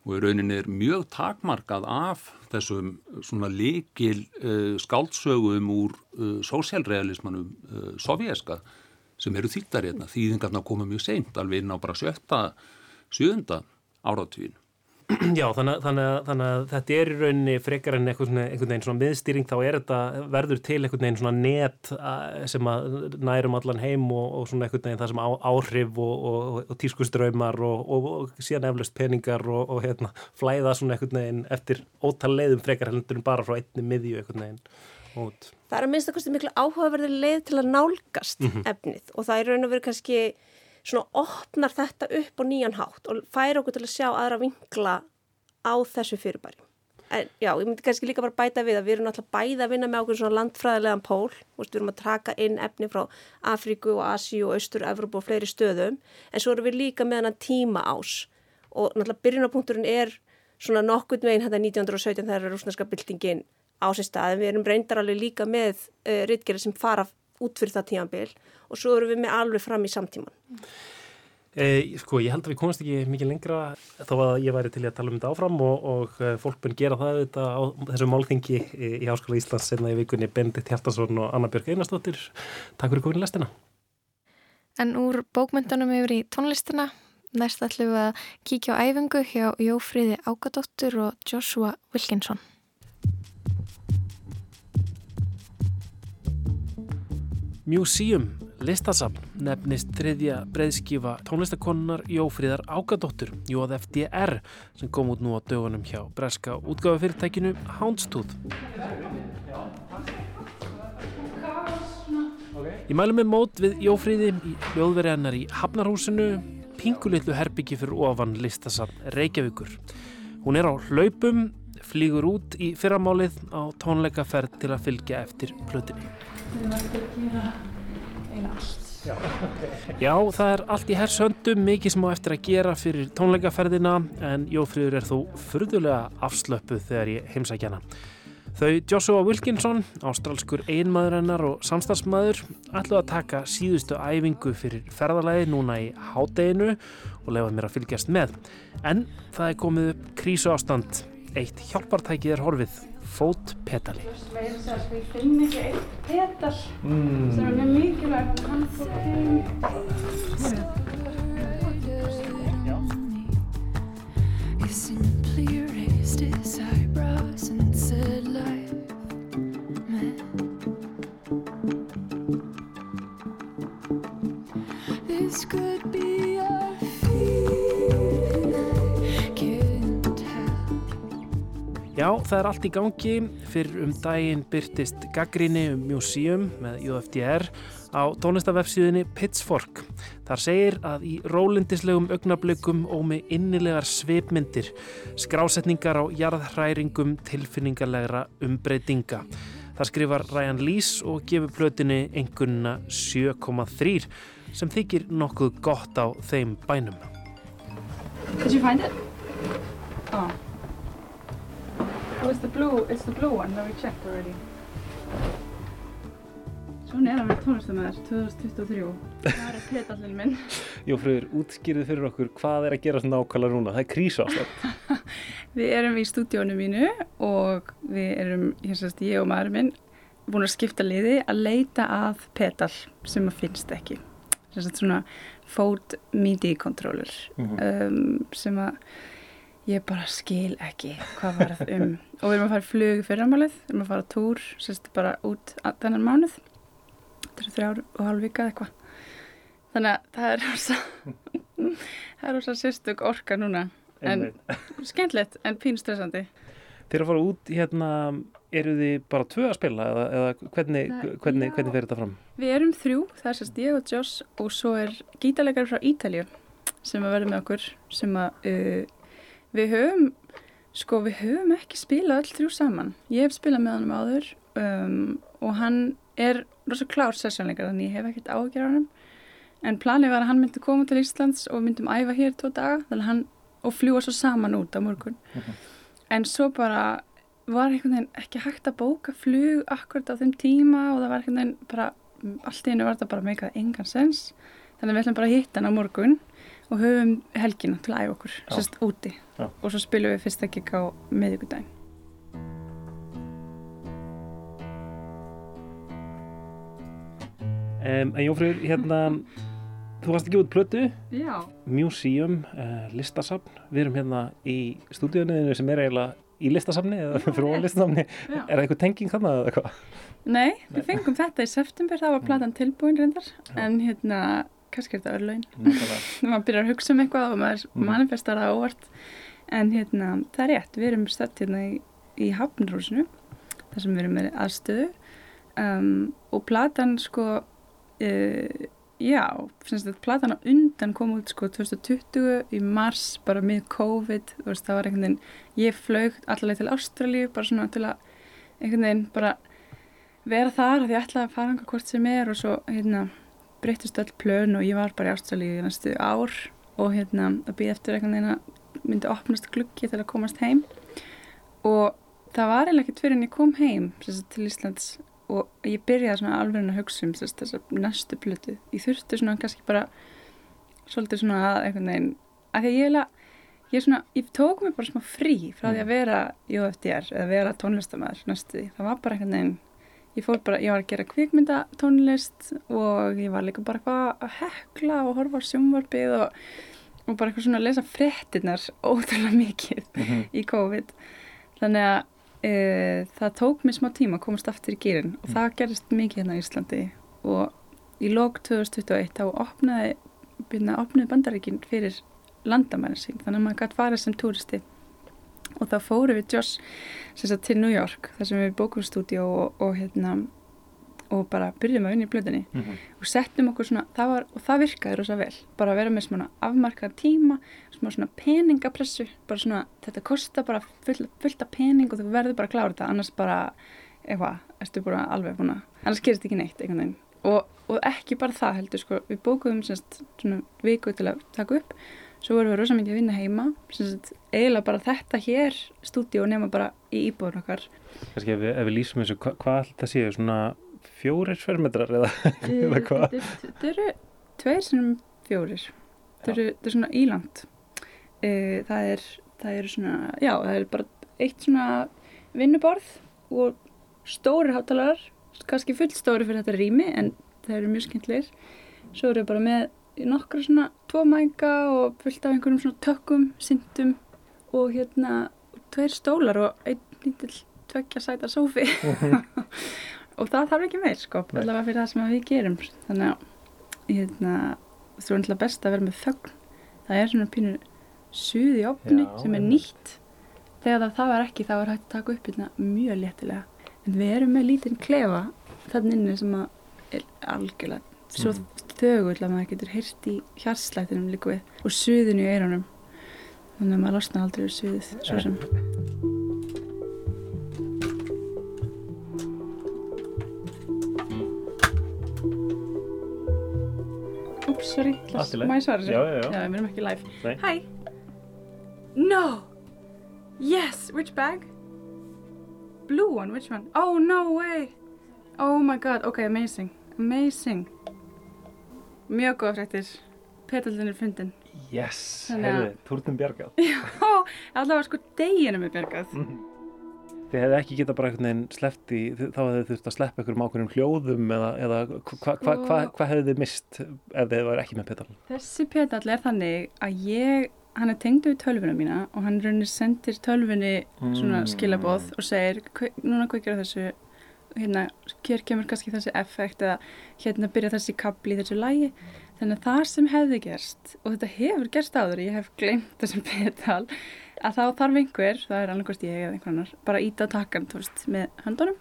Speaker 10: og í rauninni er mjög takmarkað af þessum svona likil uh, skáldsögum úr uh, sósjálrealismanum uh, sovjerska sem eru þýttar hérna. Þýðingarna koma mjög seint, alveg inn á bara sjötta, sjöunda áratvíðin.
Speaker 5: Já, þannig, þannig, að- þannig að þetta er í rauninni frekar en einhvern, veginn svona miðstýring þá er þetta, verður til einhvern veginn svona net sem að nærum allan heim og, og svona einhvern veginn það sem á, áhrif og, og, og tískuströymar og, síðan eflaust peningar og, og hérna, flæða svona einhvern veginn eftir ótal leiðum frekar heldur en bara frá einni miðju einhvern veginn út.
Speaker 4: Það er að minnst að kosti miklu áhugaverðir leið til að nálgast efnið og það er raun og verið kannski svona opnar þetta upp á nýjan hátt og færa okkur til að sjá aðra vinkla á þessu fyrirbæri. En já, ég myndi kannski líka bara bæta við að við erum náttúrulega bæði að vinna með okkur svona landfræðilegan pól, við erum að taka inn efni frá Afríku og Asíu og Austur, Evrópu og fleiri stöðum, en svo erum við líka með hennan tíma ás og náttúrulega byrjunapunkturinn er svona nokkurn veginn þetta 1917 þegar rúsneska byltingin á sér stað, en við erum reyndar alveg líka með uh, ritgerðir sem fara út fyrir það tímanbil og svo erum við með alveg fram í samtíman.
Speaker 5: E, sko, ég held að við komast ekki mikið lengra þó að ég væri til að tala um þetta áfram og, og eh, fólk búin gera það þetta á þessu málþingi í, í Háskóla Íslands senna í vikunni Bendit Hjartarsson og Anna Björg Einarsdóttir Takk fyrir komin lestina
Speaker 6: En úr bókmyndunum yfir í tónlistina næst ætlum við að kíkja á æfingu hjá Jófríði Ágadóttur og Joshua Wilkinson.
Speaker 5: Museum, listasafn, nefnist þriðja breyðskifa tónlistakonunnar Jófríðar Ágadóttur, JFDR, sem kom út nú á dögunum hjá breska útgáfafyrirtækinu Houndstooth. Ég mælu með mót við Jófríði í hljóðveri hennar í Hafnarhúsinu, pingulitlu herbyggi fyrir ofan listasafn Reykjavíkur. Hún er á hlaupum, flýgur út í fyrramálið á tónleikaferð til að fylgja eftir plötinni. Já, það er allt í hersöndum, mikið sem á eftir að gera fyrir tónleikaferðina en Jófríður er þó furðulega afslöppuð þegar ég heimsækja hana. Þau Joshua Wilkinson, ástralskur einmaður hennar og samstagsmaður ætlu að taka síðustu æfingu fyrir ferðalagi núna í hádeginu og lefa mér að fylgjast með. En það er komið upp krísu ástand, eitt hjálpartækið er horfið, fótpetali.
Speaker 1: Við finnum ekki eitt petal
Speaker 5: Mm.
Speaker 1: sem er mjög mikilvægt hann fór til
Speaker 11: He simply raised his eyebrows and said,
Speaker 5: Já, það er allt í gangi. Fyrir um daginn byrtist gaggrinni um Museum með UFDR á tónlistafefsíðinni Pitchfork. Þar segir að í rólindislegum augnablikum og með innilegar svipmyndir, skrásetningar á jarðhræringum tilfinningarlegra umbreytinga. Það skrifar Ryan Lees og gefur plötinni engunna 7,3 sem þykir nokkuð gott á þeim bænum.
Speaker 1: Did you find it? Oh. Oh, it's the blue, it's the blue one that we checked already. Svona er að vera tónlistamæður 2023. Það er petallin minn.
Speaker 5: Jófröður, útskýrið fyrir okkur hvað er að gera svona nákvæmlega núna. Það er krísu ástand.
Speaker 1: Við erum í stúdíónu mínu og við erum, hér sérst ég og maðurinn minn, búin að skipta liði að leita að petal sem að finnst ekki. Sérst svona Fold MIDI controller um, sem að ég bara skil ekki hvað var það um. Og við erum að fara í flug fyrramálið, við erum að fara á túr, sérst bara út að þennan mánuð. Þetta er þrjár og hálf vika eða eitthvað. Þannig að það er rosa, það er rosa sérstök orka núna. En skemmtilegt en pín stressandi.
Speaker 5: Þeir að fara út hérna, eru þið bara tvö að spila eða, eða hvernig, hvernig,
Speaker 1: já.
Speaker 5: hvernig fer þetta fram?
Speaker 1: Við erum þrjú, það er sérst ég og Joss og svo er gítarleikari frá Ítalju sem að verða með okkur sem að uh, við höfum sko við höfum ekki spilað öll þrjú saman. Ég hef spilað með honum áður um, og hann er rosa klár sessjónleikar þannig ég hef ekkert ágjör á hann en planið var að hann myndi koma til Íslands og myndum æfa hér tvo daga þannig hann og fljúa svo saman út á morgun. En svo bara var einhvern veginn ekki hægt að bóka flug akkurat á þeim tíma og það var einhvern veginn bara allt í hennu var þetta bara meikað engan sens. Þannig við ætlum bara að hitta hann á morgun og höfum helgina til að æfa okkur
Speaker 5: Já.
Speaker 1: sérst úti
Speaker 5: Já.
Speaker 1: og svo spilum við fyrsta gig á miðvikudaginn
Speaker 5: Um, en Jófrýður, hérna, þú varst gefa út plötu,
Speaker 1: Já.
Speaker 5: Museum, uh, listasafn. Við erum hérna í stúdíunniðinu sem er eiginlega í listasafni eða ofan listasafni.
Speaker 1: Já.
Speaker 5: Er það eitthvað tenging þarna eða hvað?
Speaker 1: Nei, við fengum þetta í september, þá var platan tilbúin reyndar, en hérna, kannski er þetta.
Speaker 5: Nákvæmlega.
Speaker 1: maður byrjar að hugsa um eitthvað og maður
Speaker 5: Mhm.
Speaker 1: manifestar það óvart. En hérna, það er rétt, við erum stödd hérna í, í Hafnrúsinu, þar sem við erum með aðstöðu um, og platan sko, uh, já, finnst þetta platan á undan kom út sko 2020 í mars, bara með COVID, þú veist, það var einhvern veginn, ég flög allavega til Ástralíu, bara svona til að einhvern veginn bara vera þar, því ég ætlaði að fara einhver hvort sem er og svo, hérna, breyttist öll plön og ég var bara í Ástralíu í næstu ár og hérna að býða eftir einhvern veginn að myndi opnast gluggi til að komast heim. Og það var eiginlega ekkert fyrir en ég kom heim sagt, til Íslands og ég byrjaði svona alveg að hugsa um þess að næstu plötu. Ég þurfti svona kannski bara svolítið svona að einhvern veginn að því að ég eiginlega ég, svona, ég tók mig bara smá frí frá því að vera í OFDR eða vera tónlistamæður næstu því, það var bara einhvern veginn ég fór bara, ég var að gera kvikmyndatónlist og ég var líka bara eitthvað að hekla og horfa á sjónvarpið og, og bara eitthvað svona að lesa fréttinnar ótrúlega mikið
Speaker 12: Mhm.
Speaker 1: í COVID. Þannig að e, það tók mér smá tíma að komast aftur í gýrin og það gerist mikið hérna í Íslandi. Og í lók 2021 þá opnaði, byrna, opnaði bandaríkin fyrir landamæri sín þannig að maður gæti farið sem túristi og þá fóru við Josh sagt, til New York þar sem við bókum stúdíu og, og hérna og bara byrjum að vinna í blöðinni
Speaker 12: Mhm.
Speaker 1: og settum okkur svona, það var, og það virkaði rosa vel, bara að vera með svona afmarkað tíma, svona, peningapressu bara svona, þetta kostar bara full, fullt af pening og þú verður bara að klára þetta. Annars bara, eitthvað, ertu bara alveg búin að, annars gerist ekki neitt einhvern veginn. Og, og ekki bara það heldur sko, við bókuðum svona viku til að taka upp svo vorum við rosa mikið að vinna heima eiginlega bara þetta hér stúdíu nema bara í íbúðun okkar
Speaker 5: Kannski ef við, ef við lýsum þessu, hva, hvað alltaf séu, svona fjórir fermetrar eða, eða hvað?
Speaker 1: Þetta eru tveir sem fjórir. Þetta eru, þetta er svona ílangt. E, það, er, það eru svona, já, það er bara eitt svona vinnuborð og stóri hátalarar, kannski fullstóri fyrir þetta rými en það eru mjög skemmtlegir. Svo eru bara með nokkra svona mæka og fullt af einhverjum svona tökkum, syndum og hérna tveir stólar og einn lítill tveggja sæta sófi. og það þarf ekki meir sko, allavega fyrir það sem við gerum. Þannig að hérna, þú er alltaf best að vera með þögn. Það er svona pínu suð í opni
Speaker 12: Já,
Speaker 1: sem er nýtt. Þegar það, það var ekki þá er hægt að taka upp hérna mjög léttilega. En við erum með lítinn klefa þannig sem að er algjörlega svo
Speaker 12: Mhm.
Speaker 1: Þögull að maður getur heyrt í hjarslættinum líka við og suðinu í eyrunum þannig að maður losna aldrei við suðið svo sem Úps, sorry, má ég svara þessu?
Speaker 5: Já, já, já.
Speaker 1: Já, við erum ekki live. Hi. No. Yes, which bag? Blue one, which one? Oh, no way. Oh my god, ok, amazing. Amazing. Mjög góða fréttir. Petallin er fundin.
Speaker 5: Yes, heyrðu, túrnum bjargað.
Speaker 1: Já, allavega sko deginum er bjargað.
Speaker 5: Þið hefði ekki getað bara einhvern veginn sleppt í, þið- þá hefði þurft að sleppa einhverjum ákveðnum hljóðum eða, eða hvað hva, hva, hva, hva hefði þið mist ef þið var ekki með pedal?
Speaker 1: Þessi petall er þannig að ég, hann er tengdu við tölvuna mína og hann raunir sendir tölvunni svona
Speaker 5: Mm.
Speaker 1: skilaboð og segir "Hve- núna hvað gera þessu hérna, hér kemur kannski þessi effekt eða hérna byrja þessi kapli í þessu lægi þannig að það sem hefði gerst og þetta hefur gerst áður, ég hef glemt þessum petal að þá þarf einhver, það er annarkvæmst ég eða einhver annar bara íta takkan, þú veist, með höndunum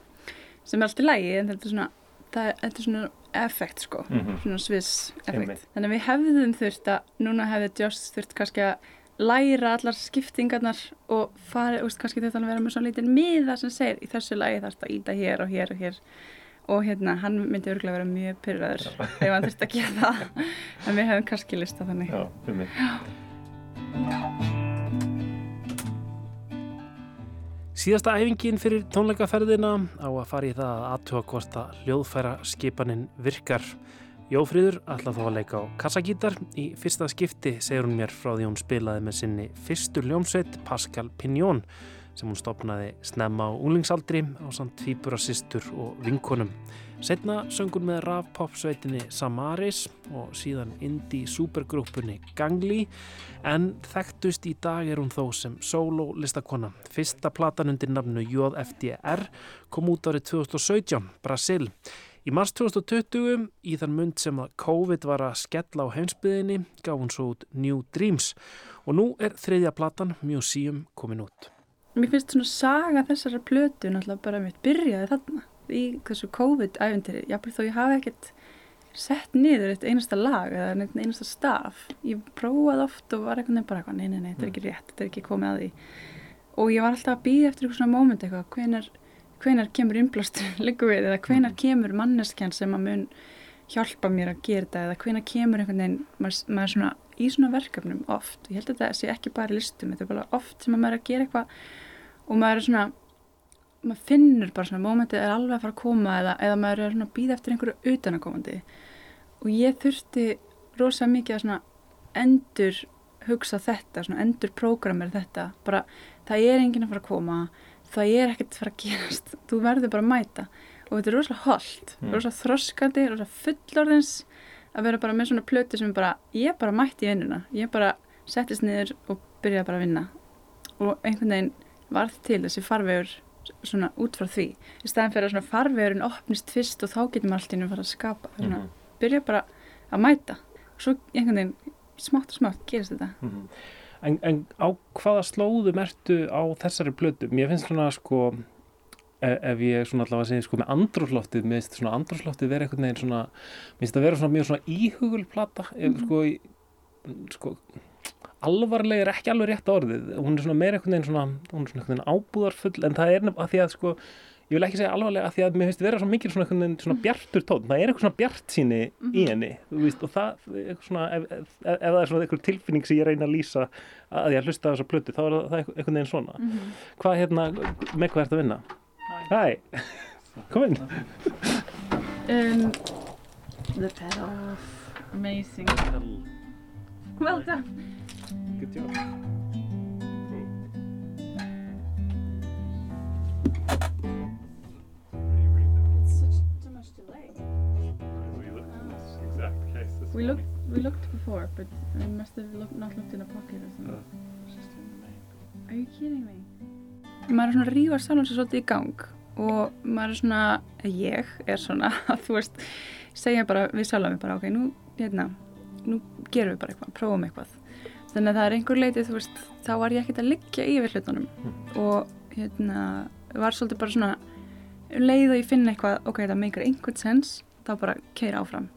Speaker 1: sem er alltaf lægi en þetta er svona það, er- þetta er svona effekt sko
Speaker 12: Mhm.
Speaker 1: svona sviss effekt
Speaker 12: Einmitt.
Speaker 1: þannig að við hefðum þurft að núna hefði Joss þurft kannski að læra allar skiptingarnar og fara, þú veist, kannski þetta að vera með svona lítinn miða sem segir í þessu lagi þarfst að íta hér og hér og hér. Og hérna, hann myndi örgulega vera mjög pyrraður ef hann þurft að gera það. En við hefum kannski lista þannig.
Speaker 5: Já, um mig. Síðasta æfingin fyrir tónleikaferðina á að fara í það að aðtuga hvort að hljóðfæra skipanin virkar. Jófríður ætla þó að leika á kassagítar. Í fyrsta skipti segir hún mér frá því hún spilaði með sinni fyrstu hljómsveit Pascal Pignón sem hún stopnaði snemma á unglingsaldri á samt tvíbura systur og vinkonum. Setna söngur með rafpopsveitinni Samaris og síðan indie supergrúpunni Gangli en þekktust í dag er hún þó sem solo listakona. Fyrsta platan undir nafnu JFDR kom út árið 2017, Brasil. Í mars 2020, í þann mund sem að COVID var að skella á heimsbyðinni, gaf hún svo út New Dreams og nú er þriðja platan Museum komin út.
Speaker 1: Mér finnst svona saga þessara plötu náttúrulega bara mitt byrjaði þarna í þessu COVID-æventyri. Jáfnveg þó ég hafi ekkert sett niður eitt einasta lag eða einasta staf. Ég prófaði oft og var veginn bara eitthvað, nei, nei, nei, þetta er ekki rétt, þetta er ekki komið að því. Og ég var alltaf að býða eftir eitthvað svona móment eitthvað, hvenar, hvenar kemur innblástur líka við eða hvenar kemur manneskjan sem að mun hjálpa mér að gera þetta eða hvenar kemur einhvern veginn, maður, maður svona í svona verkefnum oft. Ég held að þetta sé ekki bara listum, þetta er bara oft sem að maður er að gera eitthvað og maður er svona maður finnur bara svona mómentið er alveg að fara að koma eða, eða maður er svona að býða eftir einhverju utanakomandi og ég þurfti rosa mikið að svona endur hugsa þetta, svona endur prógramir þetta, bara það er enginn að fara að koma, það er ekkert að fara að gerast, þú verður bara að mæta. Og þetta er rosalega holdt,
Speaker 12: Mm.
Speaker 1: rosalega þroskandi, rosalega fullorðins að vera bara með svona plötu sem bara, ég bara mætti í vinnuna, ég bara settist niður og byrjaði bara að vinna. Og einhvern veginn varð til þessi farvegur svona út frá því. Í staðin fyrir að svona farvegurinn opnist fyrst og þá getur maður allt í einu að fara að skapa. Svona,
Speaker 5: Mhm.
Speaker 1: byrja bara að mæta. Og svo einhvern veginn smátt og smátt gerist þetta.
Speaker 5: Mhm. En, en á hvaða slóðum ertu á þessari plötu? Mér finnst svona sko e- ef ég svona allavega segi sko með andrúsloftið, mér finnst svona andrúsloftið vera einhvern veginn svona, mér finnst það vera svona mjög svona íhugulplata, ef
Speaker 1: Mhm.
Speaker 5: sko, sko alvarlega er ekki alveg rétt orðið, hún er svona meira einhvern veginn svona, hún er svona veginn ábúðarfull en það er nefn að því að sko ég vil ekki segja alvarlega að því að mér finnst vera svona mikil svona, veginn svona bjartur tón, það er eitthvað svona bjart síni í
Speaker 1: Mhm.
Speaker 5: henni, veist, og það eitthvað svona, ef, ef, ef það er svona einhver tilfinning sem ég reyna að lýsa að ég hlusta þessa plötu, þá er það einhvern veginn svona.
Speaker 1: Mhm.
Speaker 5: hvað hérna, með hvað ertu að vinna? Hæ, kom inn.
Speaker 1: Um, The pedal Amazing. Well done
Speaker 5: Good job
Speaker 1: We looked we looked before but we must have looked, not looked in a pocket or something Are you kidding me? Maður er svona að rífa sjálfum sér svolítið í gang og maður er svona, ég er svona að þú veist, segja bara við sjálfum mig bara ok, nú, hérna, nú gerum við bara eitthvað, prófum eitthvað. Þannig að það er einhver leitið, þú veist, þá var ég ekkert að liggja yfir hlutunum og hérna, var svolítið bara svona, leið og ég finna eitthvað, ok, það meikar einhvern sens, þá bara keira áfram.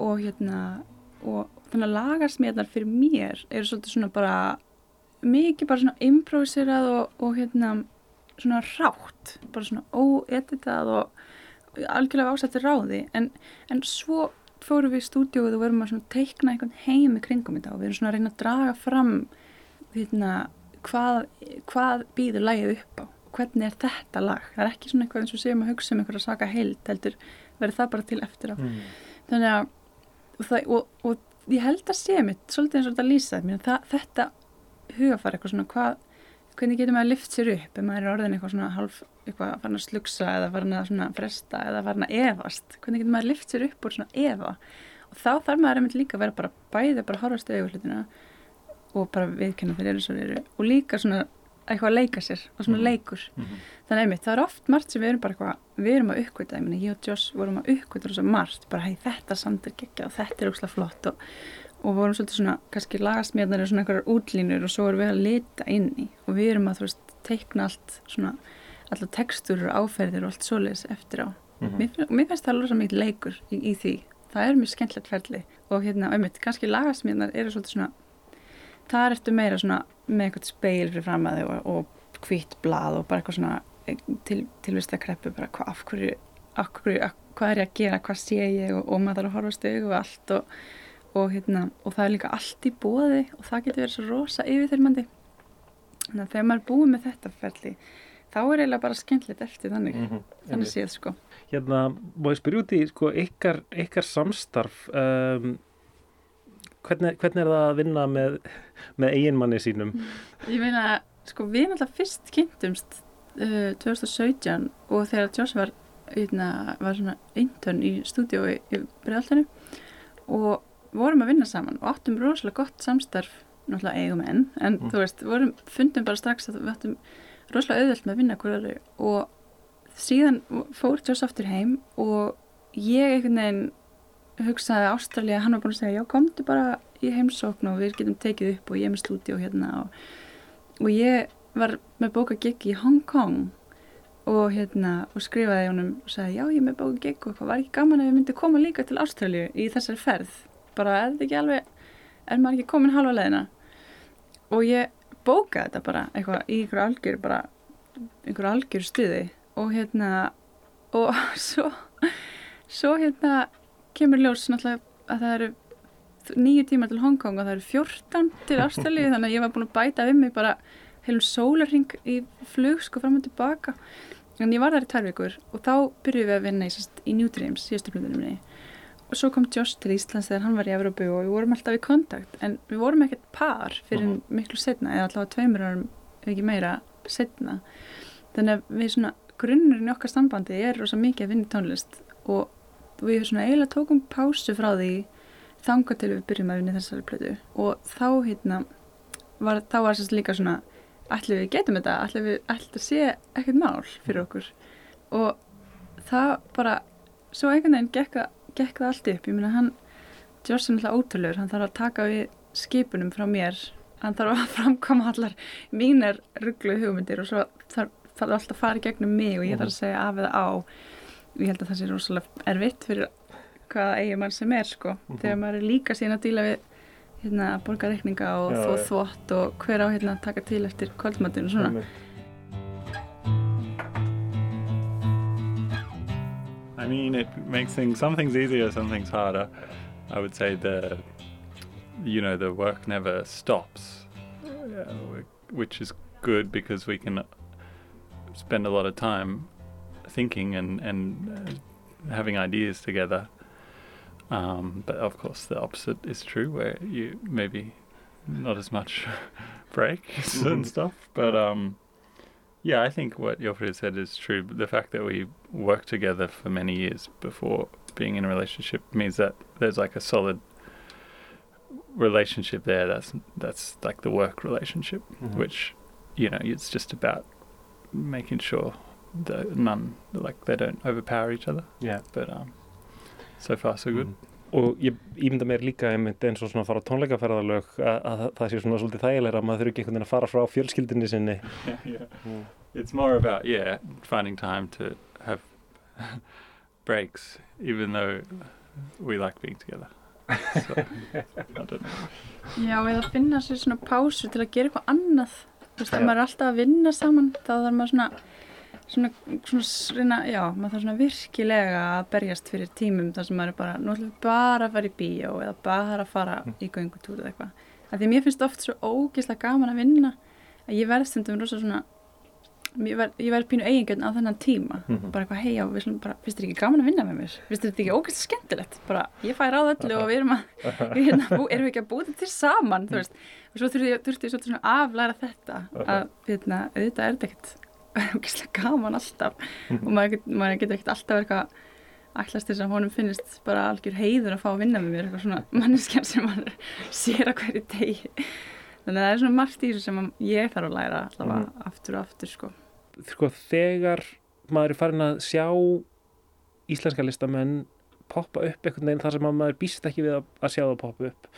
Speaker 1: Og hérna, og þannig að lagarsmiðar fyrir mér eru svolítið svona bara mikið bara svona improviserað og, og hérna svona rátt, bara svona óeditað og algjörlega ásættir ráði. En, en svo fórum við í stúdíóið og verum að svona teikna einhvern heim í kringum þetta og við erum svona að reyna að draga fram hérna, hvað, hvað býður lagið upp á? Hvernig er þetta lag, það er ekki svona eitthvað eins og séum að hugsa um einhverja saka heild heldur verður það bara til eftir á. Þannig að og, það, og, og ég held að sé mitt svolítið eins og þetta lýsa mér, það, þetta hugafar eitthvað svona hvað, hvernig getur maður að lift sér upp ef maður er orðin eitthvað svona halv eitthvað farin að slugsa eða farin að fresta eða farin að efast, hvernig getur maður að lift sér upp úr svona efa? Og þá þarf maður einmitt líka að vera bara bæði bara að horfa stöðu og líka svona eitthvað að leika sér og svona leikur. Þannig einmitt, það er oft margt sem við erum bara eitthvað við erum að uppkvita, ég meina ég og Joss vorum að uppkvita rosa margt, bara hei þetta samt er geggja og þetta er óslega flott. Og, og vorum svolítið svona, kannski lagasmjarnar svona einhverjar útlínur og svo erum við að lita inn í. Og við erum að þú veist teikna allt svona, allar tekstur og áferðir og allt svoleiðis eftir á.
Speaker 12: Mhm.
Speaker 1: mér, finn- mér finnst það rosa mikið leikur í, í því. Það er mjög skemmtilegt ferli. Og hérna, einmitt, kannski lagasmjarnar eru svolítið svona þar ertu meira svona með eitthvað speil fyrir fram að þig og, og hvitt blað og bara eitthvað svona eh, til, tilvist að kreppu bara hva, af hverju, af hverju af, hvað er ég að gera, hvað sé ég og, og maður þarf að horfa stegu og allt og, og, hérna, og það er líka allt í bóði og það getur verið svo rosa yfirþyrmandi þannig að þegar maður er búið með þetta ferli þá er eiginlega bara skemmtilegt eftir þannig
Speaker 5: Mhm,
Speaker 1: þannig
Speaker 5: einmitt.
Speaker 1: séð sko
Speaker 5: Hérna, má ég spyrja út í sko, ykkar, ykkar samstarf um, hvernig, hvernig er það að vinna með, með eiginmanni sínum?
Speaker 1: Ég meina, sko við náttúrulega fyrst kynntumst uh, 2017 og þegar Josh var, eitna, var svona intern í stúdíói í Breiðaltinu og vorum að vinna saman og áttum rosalega gott samstarf náttúrulega eigum enn, en
Speaker 12: Mm.
Speaker 1: þú veist, vorum, fundum bara strax að við áttum rosalega auðvelt með að vinna hverju og síðan fór Josh aftur heim og ég einhvern veginn hugsaði Ástralja, hann var búin að segja já komdu bara í heimsókn og við getum tekið upp og ég er með stúdíó hérna og, og ég var með bóka gig í Hong Kong og hérna og skrifaði honum og sagði já ég er með bóka gig og hvað var ekki gaman að við myndum koma líka til Ástralju í þessari ferð? Bara er þetta ekki alveg er maður ekki komin halva leðina og ég bókaði þetta bara eitthvað í einhverju algjör bara einhverju algjör stuði og hérna og svo svo hérna kemur ljós náttúrulega að það eru nýju tímar til Hongkong og það eru 14 til Ástralíu þannig að ég var búin að bæta við mig bara heilum sólarring í flug sko fram og tilbaka. En ég var þar í tvær vikur og þá byrjuðum við að vinna í, í New Dreams, plöðunum minni. Og svo kom Josh til Íslands þegar hann var í Evropu og við vorum alltaf í kontakt en við vorum ekkert par fyrir miklu setna eða allavega tveimur árum ekki meira setna þannig að við svona grunnurinn í okkar sambandi er rosa mikið að vinna í tónlist og við svona eiginlega tókum pásu frá því þanga til við byrjum að vinna þessari plötu. Og þá hérna var, þá var sérst líka svona ætli við getum þetta, ætli við ætli þetta sé ekkert mál fyrir okkur? Og það bara svo einhvern veginn gekk, gekk það allt upp. Ég meina hann, Josh er náttúrulega ótrúlegur. Hann þarf að taka við skipunum frá mér. Hann þarf að framkoma allar mínar rugglu hugmyndir og svo þarf, þarf alltaf að fara gegnum mig og ég þarf að segja af eða á ég held að það sé rosalega erfitt fyrir hvaða eigi mann sem er sko
Speaker 12: Mhm.
Speaker 1: þegar maður er líka síðan að díla við hérna, borga reikninga og
Speaker 12: Já,
Speaker 1: þvó
Speaker 12: já.
Speaker 1: þvott og hver á hérna að taka til eftir kvöldmatinu og svona
Speaker 13: I mean, it makes things some things easier, some things harder. I would say the, you know, the work never stops, uh, which is good because we can spend a lot of time thinking and and uh, having ideas together. Um, but of course, the opposite is true, where you maybe not as much breaks and
Speaker 12: Mhm.
Speaker 13: stuff. But um, yeah, I think what Jofrid said is true. The fact that we worked together for many years before being in a relationship means that there's like a solid relationship there. That's that's like the work relationship,
Speaker 12: Mhm.
Speaker 13: which you know it's just about making sure that none like they don't overpower each other.
Speaker 5: Yeah.
Speaker 13: But um, so far so good.
Speaker 5: og ég ímynda mér líka einmitt eins og svona að fara á tónleikaferðalög að, að það- það sé svona svolítið þægilega að maður þurfi ekki einhvern veginn að fara frá fjölskyldinni sinni
Speaker 13: yeah, yeah. It's more about yeah finding time to have breaks, even though we like being together. So, I don't know.
Speaker 1: Já, eða finna sér svona pásu til að gera eitthvað annað Þú veist, maður er alltaf að vinna saman þá þarf maður svona svona, svona s- reyna, já, maður þarf svona virkilega að berjast fyrir tímum þar sem maður er bara, nú ætlum við bara að fara í bíó eða bara að fara í göngutúr eða eitthvað, því mér finnst oft svo ógeðslega gaman að vinna að ég verð stundum rosa svona ég verð, ég verð pínu eigingjörn á þennan tíma.
Speaker 12: Mhm.
Speaker 1: bara eitthvað, hei já, við slum bara finnst þér ekki gaman að vinna með mér, finnst þetta ekki ógeðslega skemmtilegt? Bara, ég fæ ráð öllu og við erum að við hérna, bú, erum ekki að búa þetta til saman þú veist, og svo þurfti ég, þurfti ég svolítið svona að aflæra þetta að hérna, auðvitað er þetta ekkert gaman alltaf. Og maður, maður getur ekkert alltaf eitthvað ætlast þess að honum finnist bara algjör heiður að fá að vinna með mér eitthvað svona manneskjan sem maður sér að hverju degi. Þannig að það er svona margt í þessu sem ég þarf að læra allavega aftur og aftur sko.
Speaker 5: Sko þegar maður er farin að sjá íslenska listamenn poppa upp einhvern veginn þar sem að maður býst ekki við að, að sjá það poppa upp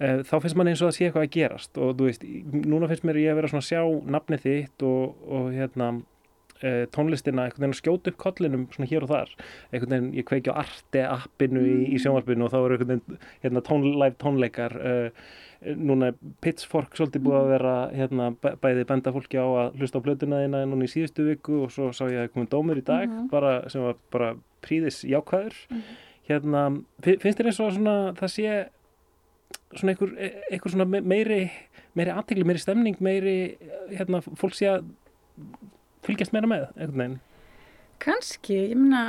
Speaker 5: þá finnst mann eins og að sé eitthvað að gerast og þú veist, núna finnst mér ég að vera svona að sjá nafnið þitt og, og hérna eh, tónlistina einhvern veginn að skjóta upp kollinum svona hér og þar. Einhvern veginn, ég kveiki á Arte appinu í, í sjónvarpinu og þá eru einhvern veginn hérna, tón, live tónleikar uh, núna er Pitchfork svolítið búið að vera hérna, bæ- bæði benda fólki á að hlusta á plötuna þína núna í síðustu viku og svo sá ég að komið dómur í dag
Speaker 12: Mhm.
Speaker 5: bara, sem var bara príðis jákvæður hérna, fi- finnst þér eins og svona það sé svona einhver, e- einhver svona me- meiri meiri aðtegli, meiri stemning meiri, hérna, fólk sé að fylgjast meira með, einhvern veginn?
Speaker 1: Kanski, ég meina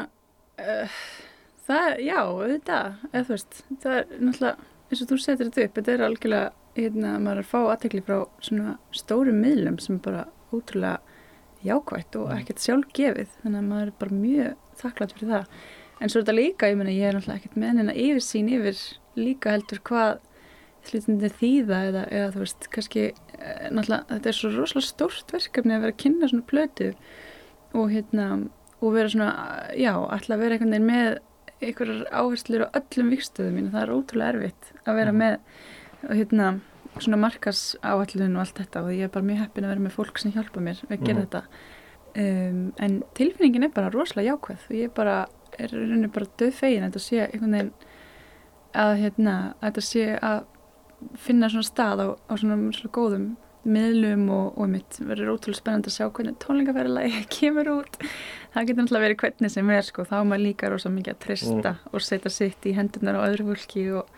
Speaker 1: uh, það, já, auðvitað eða þú veist, það er náttúrulega eins og þú setur þetta upp, þetta er algjörlega hérna, maður er að fá aðtekli frá svona stórum miðlum sem er bara ótrúlega jákvætt og ekkert sjálfgefið þannig að maður er bara mjög þakklátt fyrir það. En svo er þetta líka, ég meina ég er náttúrulega ekkert með yfir líka heldur hvað hlutindi þýða eða, eða þú veist, kannski eh, náttúrulega, þetta er svo rosalega stórt verkefni að vera að kynna svona plötu og hérna, og vera svona já, alltaf vera einhvern veginn með einhverjar áherslur á öllum vikstöðum mín það er ótrúlega erfitt að vera með og hérna, svona markas áallun og allt þetta og ég er bara mjög heppin að vera með fólk sem hjálpa mér að gera
Speaker 12: Mhm.
Speaker 1: þetta. Um, en tilfinningin er bara rosalega jákvæð og ég bara er rauninni bara döð fegin að þetta sé einhvern veginn að hérna, að þetta sé að finna svona stað á, á svona, svona góðum miðlum og, og mitt verður ótrúlega spennandi að sjá hvernig tónleikaferðalagi kemur út. Það getur náttúrulega verið hvernig sem er sko, þá er maður líka rosa mikið að trista og setja sitt í hendurnar á öðru fólki og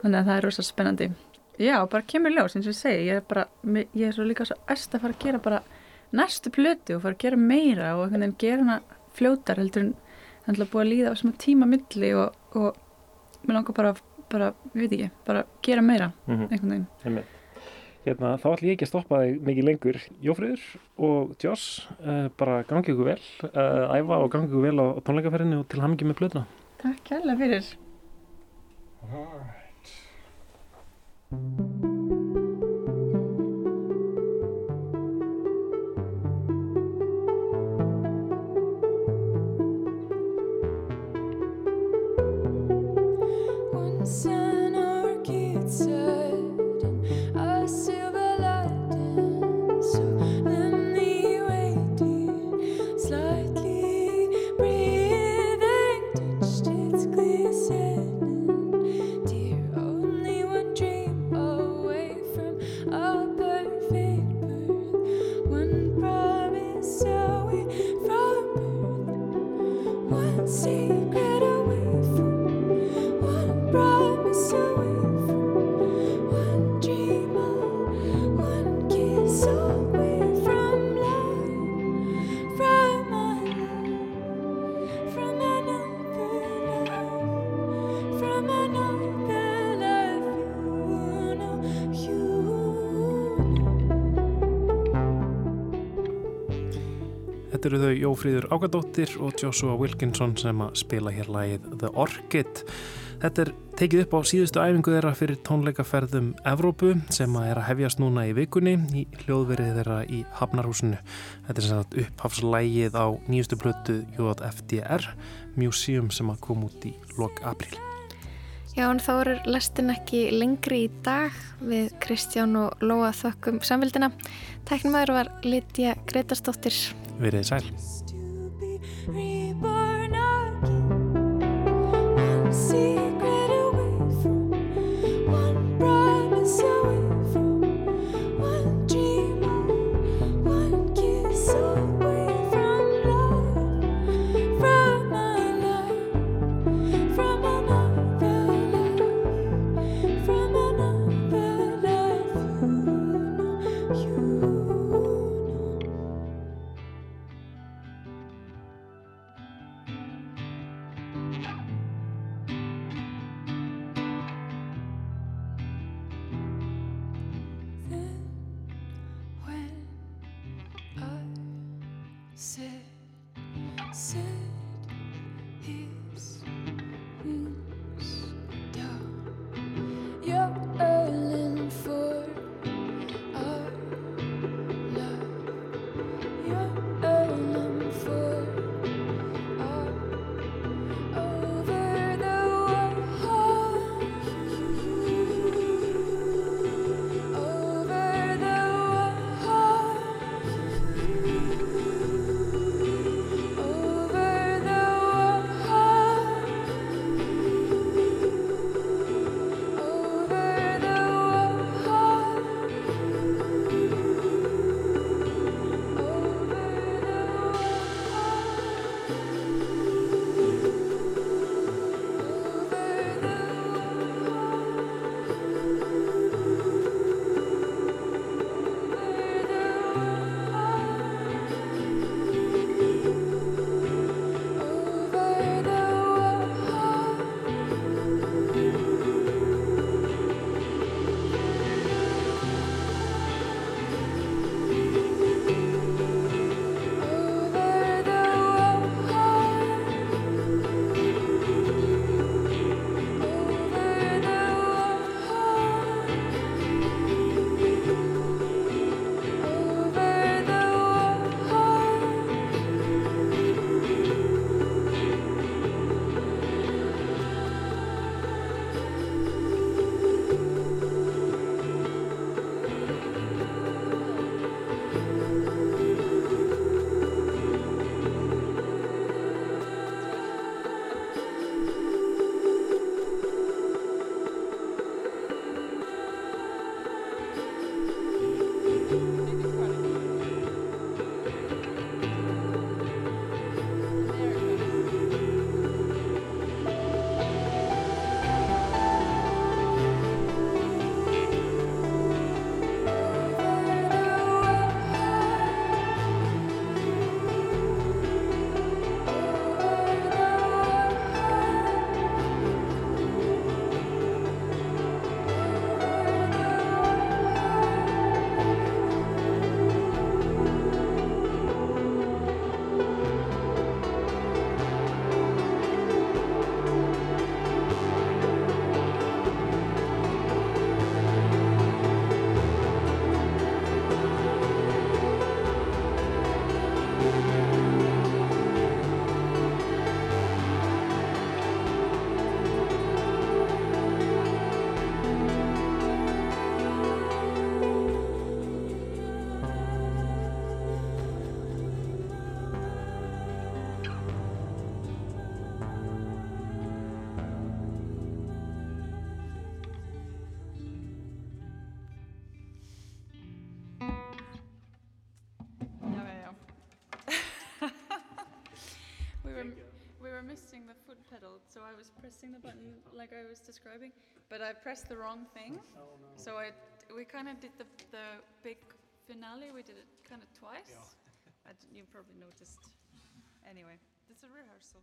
Speaker 1: þannig að það er rosa spennandi. Já, bara kemur ljós, eins og ég segi. Ég er bara, ég er svo líka svo æst að fara að gera bara næstu plötu og fara að gera meira og einhvern veginn gera hana fljótar heldur en það er búið að líða á smá tíma milli og, og mér langar bara, bara, ég veit ekki, bara gera meira
Speaker 12: Mhm.
Speaker 1: einhvern veginn.
Speaker 12: Einmitt. Hérna, þá ætlum ég ekki að stoppa þig mikið lengur. Jófriður og Joss uh, bara gangi ykkur vel. Uh, æfa og gangi ykkur vel á, á tónleikaferðinu og til hamingi með plötuna.
Speaker 1: Takk kærlega fyrir.
Speaker 11: Once
Speaker 5: eru þau Jófríður Ágadóttir og Joshua Wilkinson sem að spila hér lagið The Orchid. Þetta er tekið upp á síðustu æfingu þeirra fyrir tónleikaferðum Evrópu sem að er að hefjast núna í vikunni í hljóðverið þeirra í Hafnarhúsinu. Þetta er sem sagt upphafslægið á nýjustu plötu JFDR Museum sem að kom út í lok april.
Speaker 6: Já, en þá eru lestin ekki lengri í dag við Kristján og Lóa þökkum samvildina. Tæknumæður var Lítja Gretarsdóttir.
Speaker 5: Verið sæl.
Speaker 1: Pressing the button like I was describing, but I pressed the wrong thing.
Speaker 12: Oh, no.
Speaker 1: So I we kind of did the the big finale. We did it kind of twice. I d you probably noticed. Anyway, it's a rehearsal.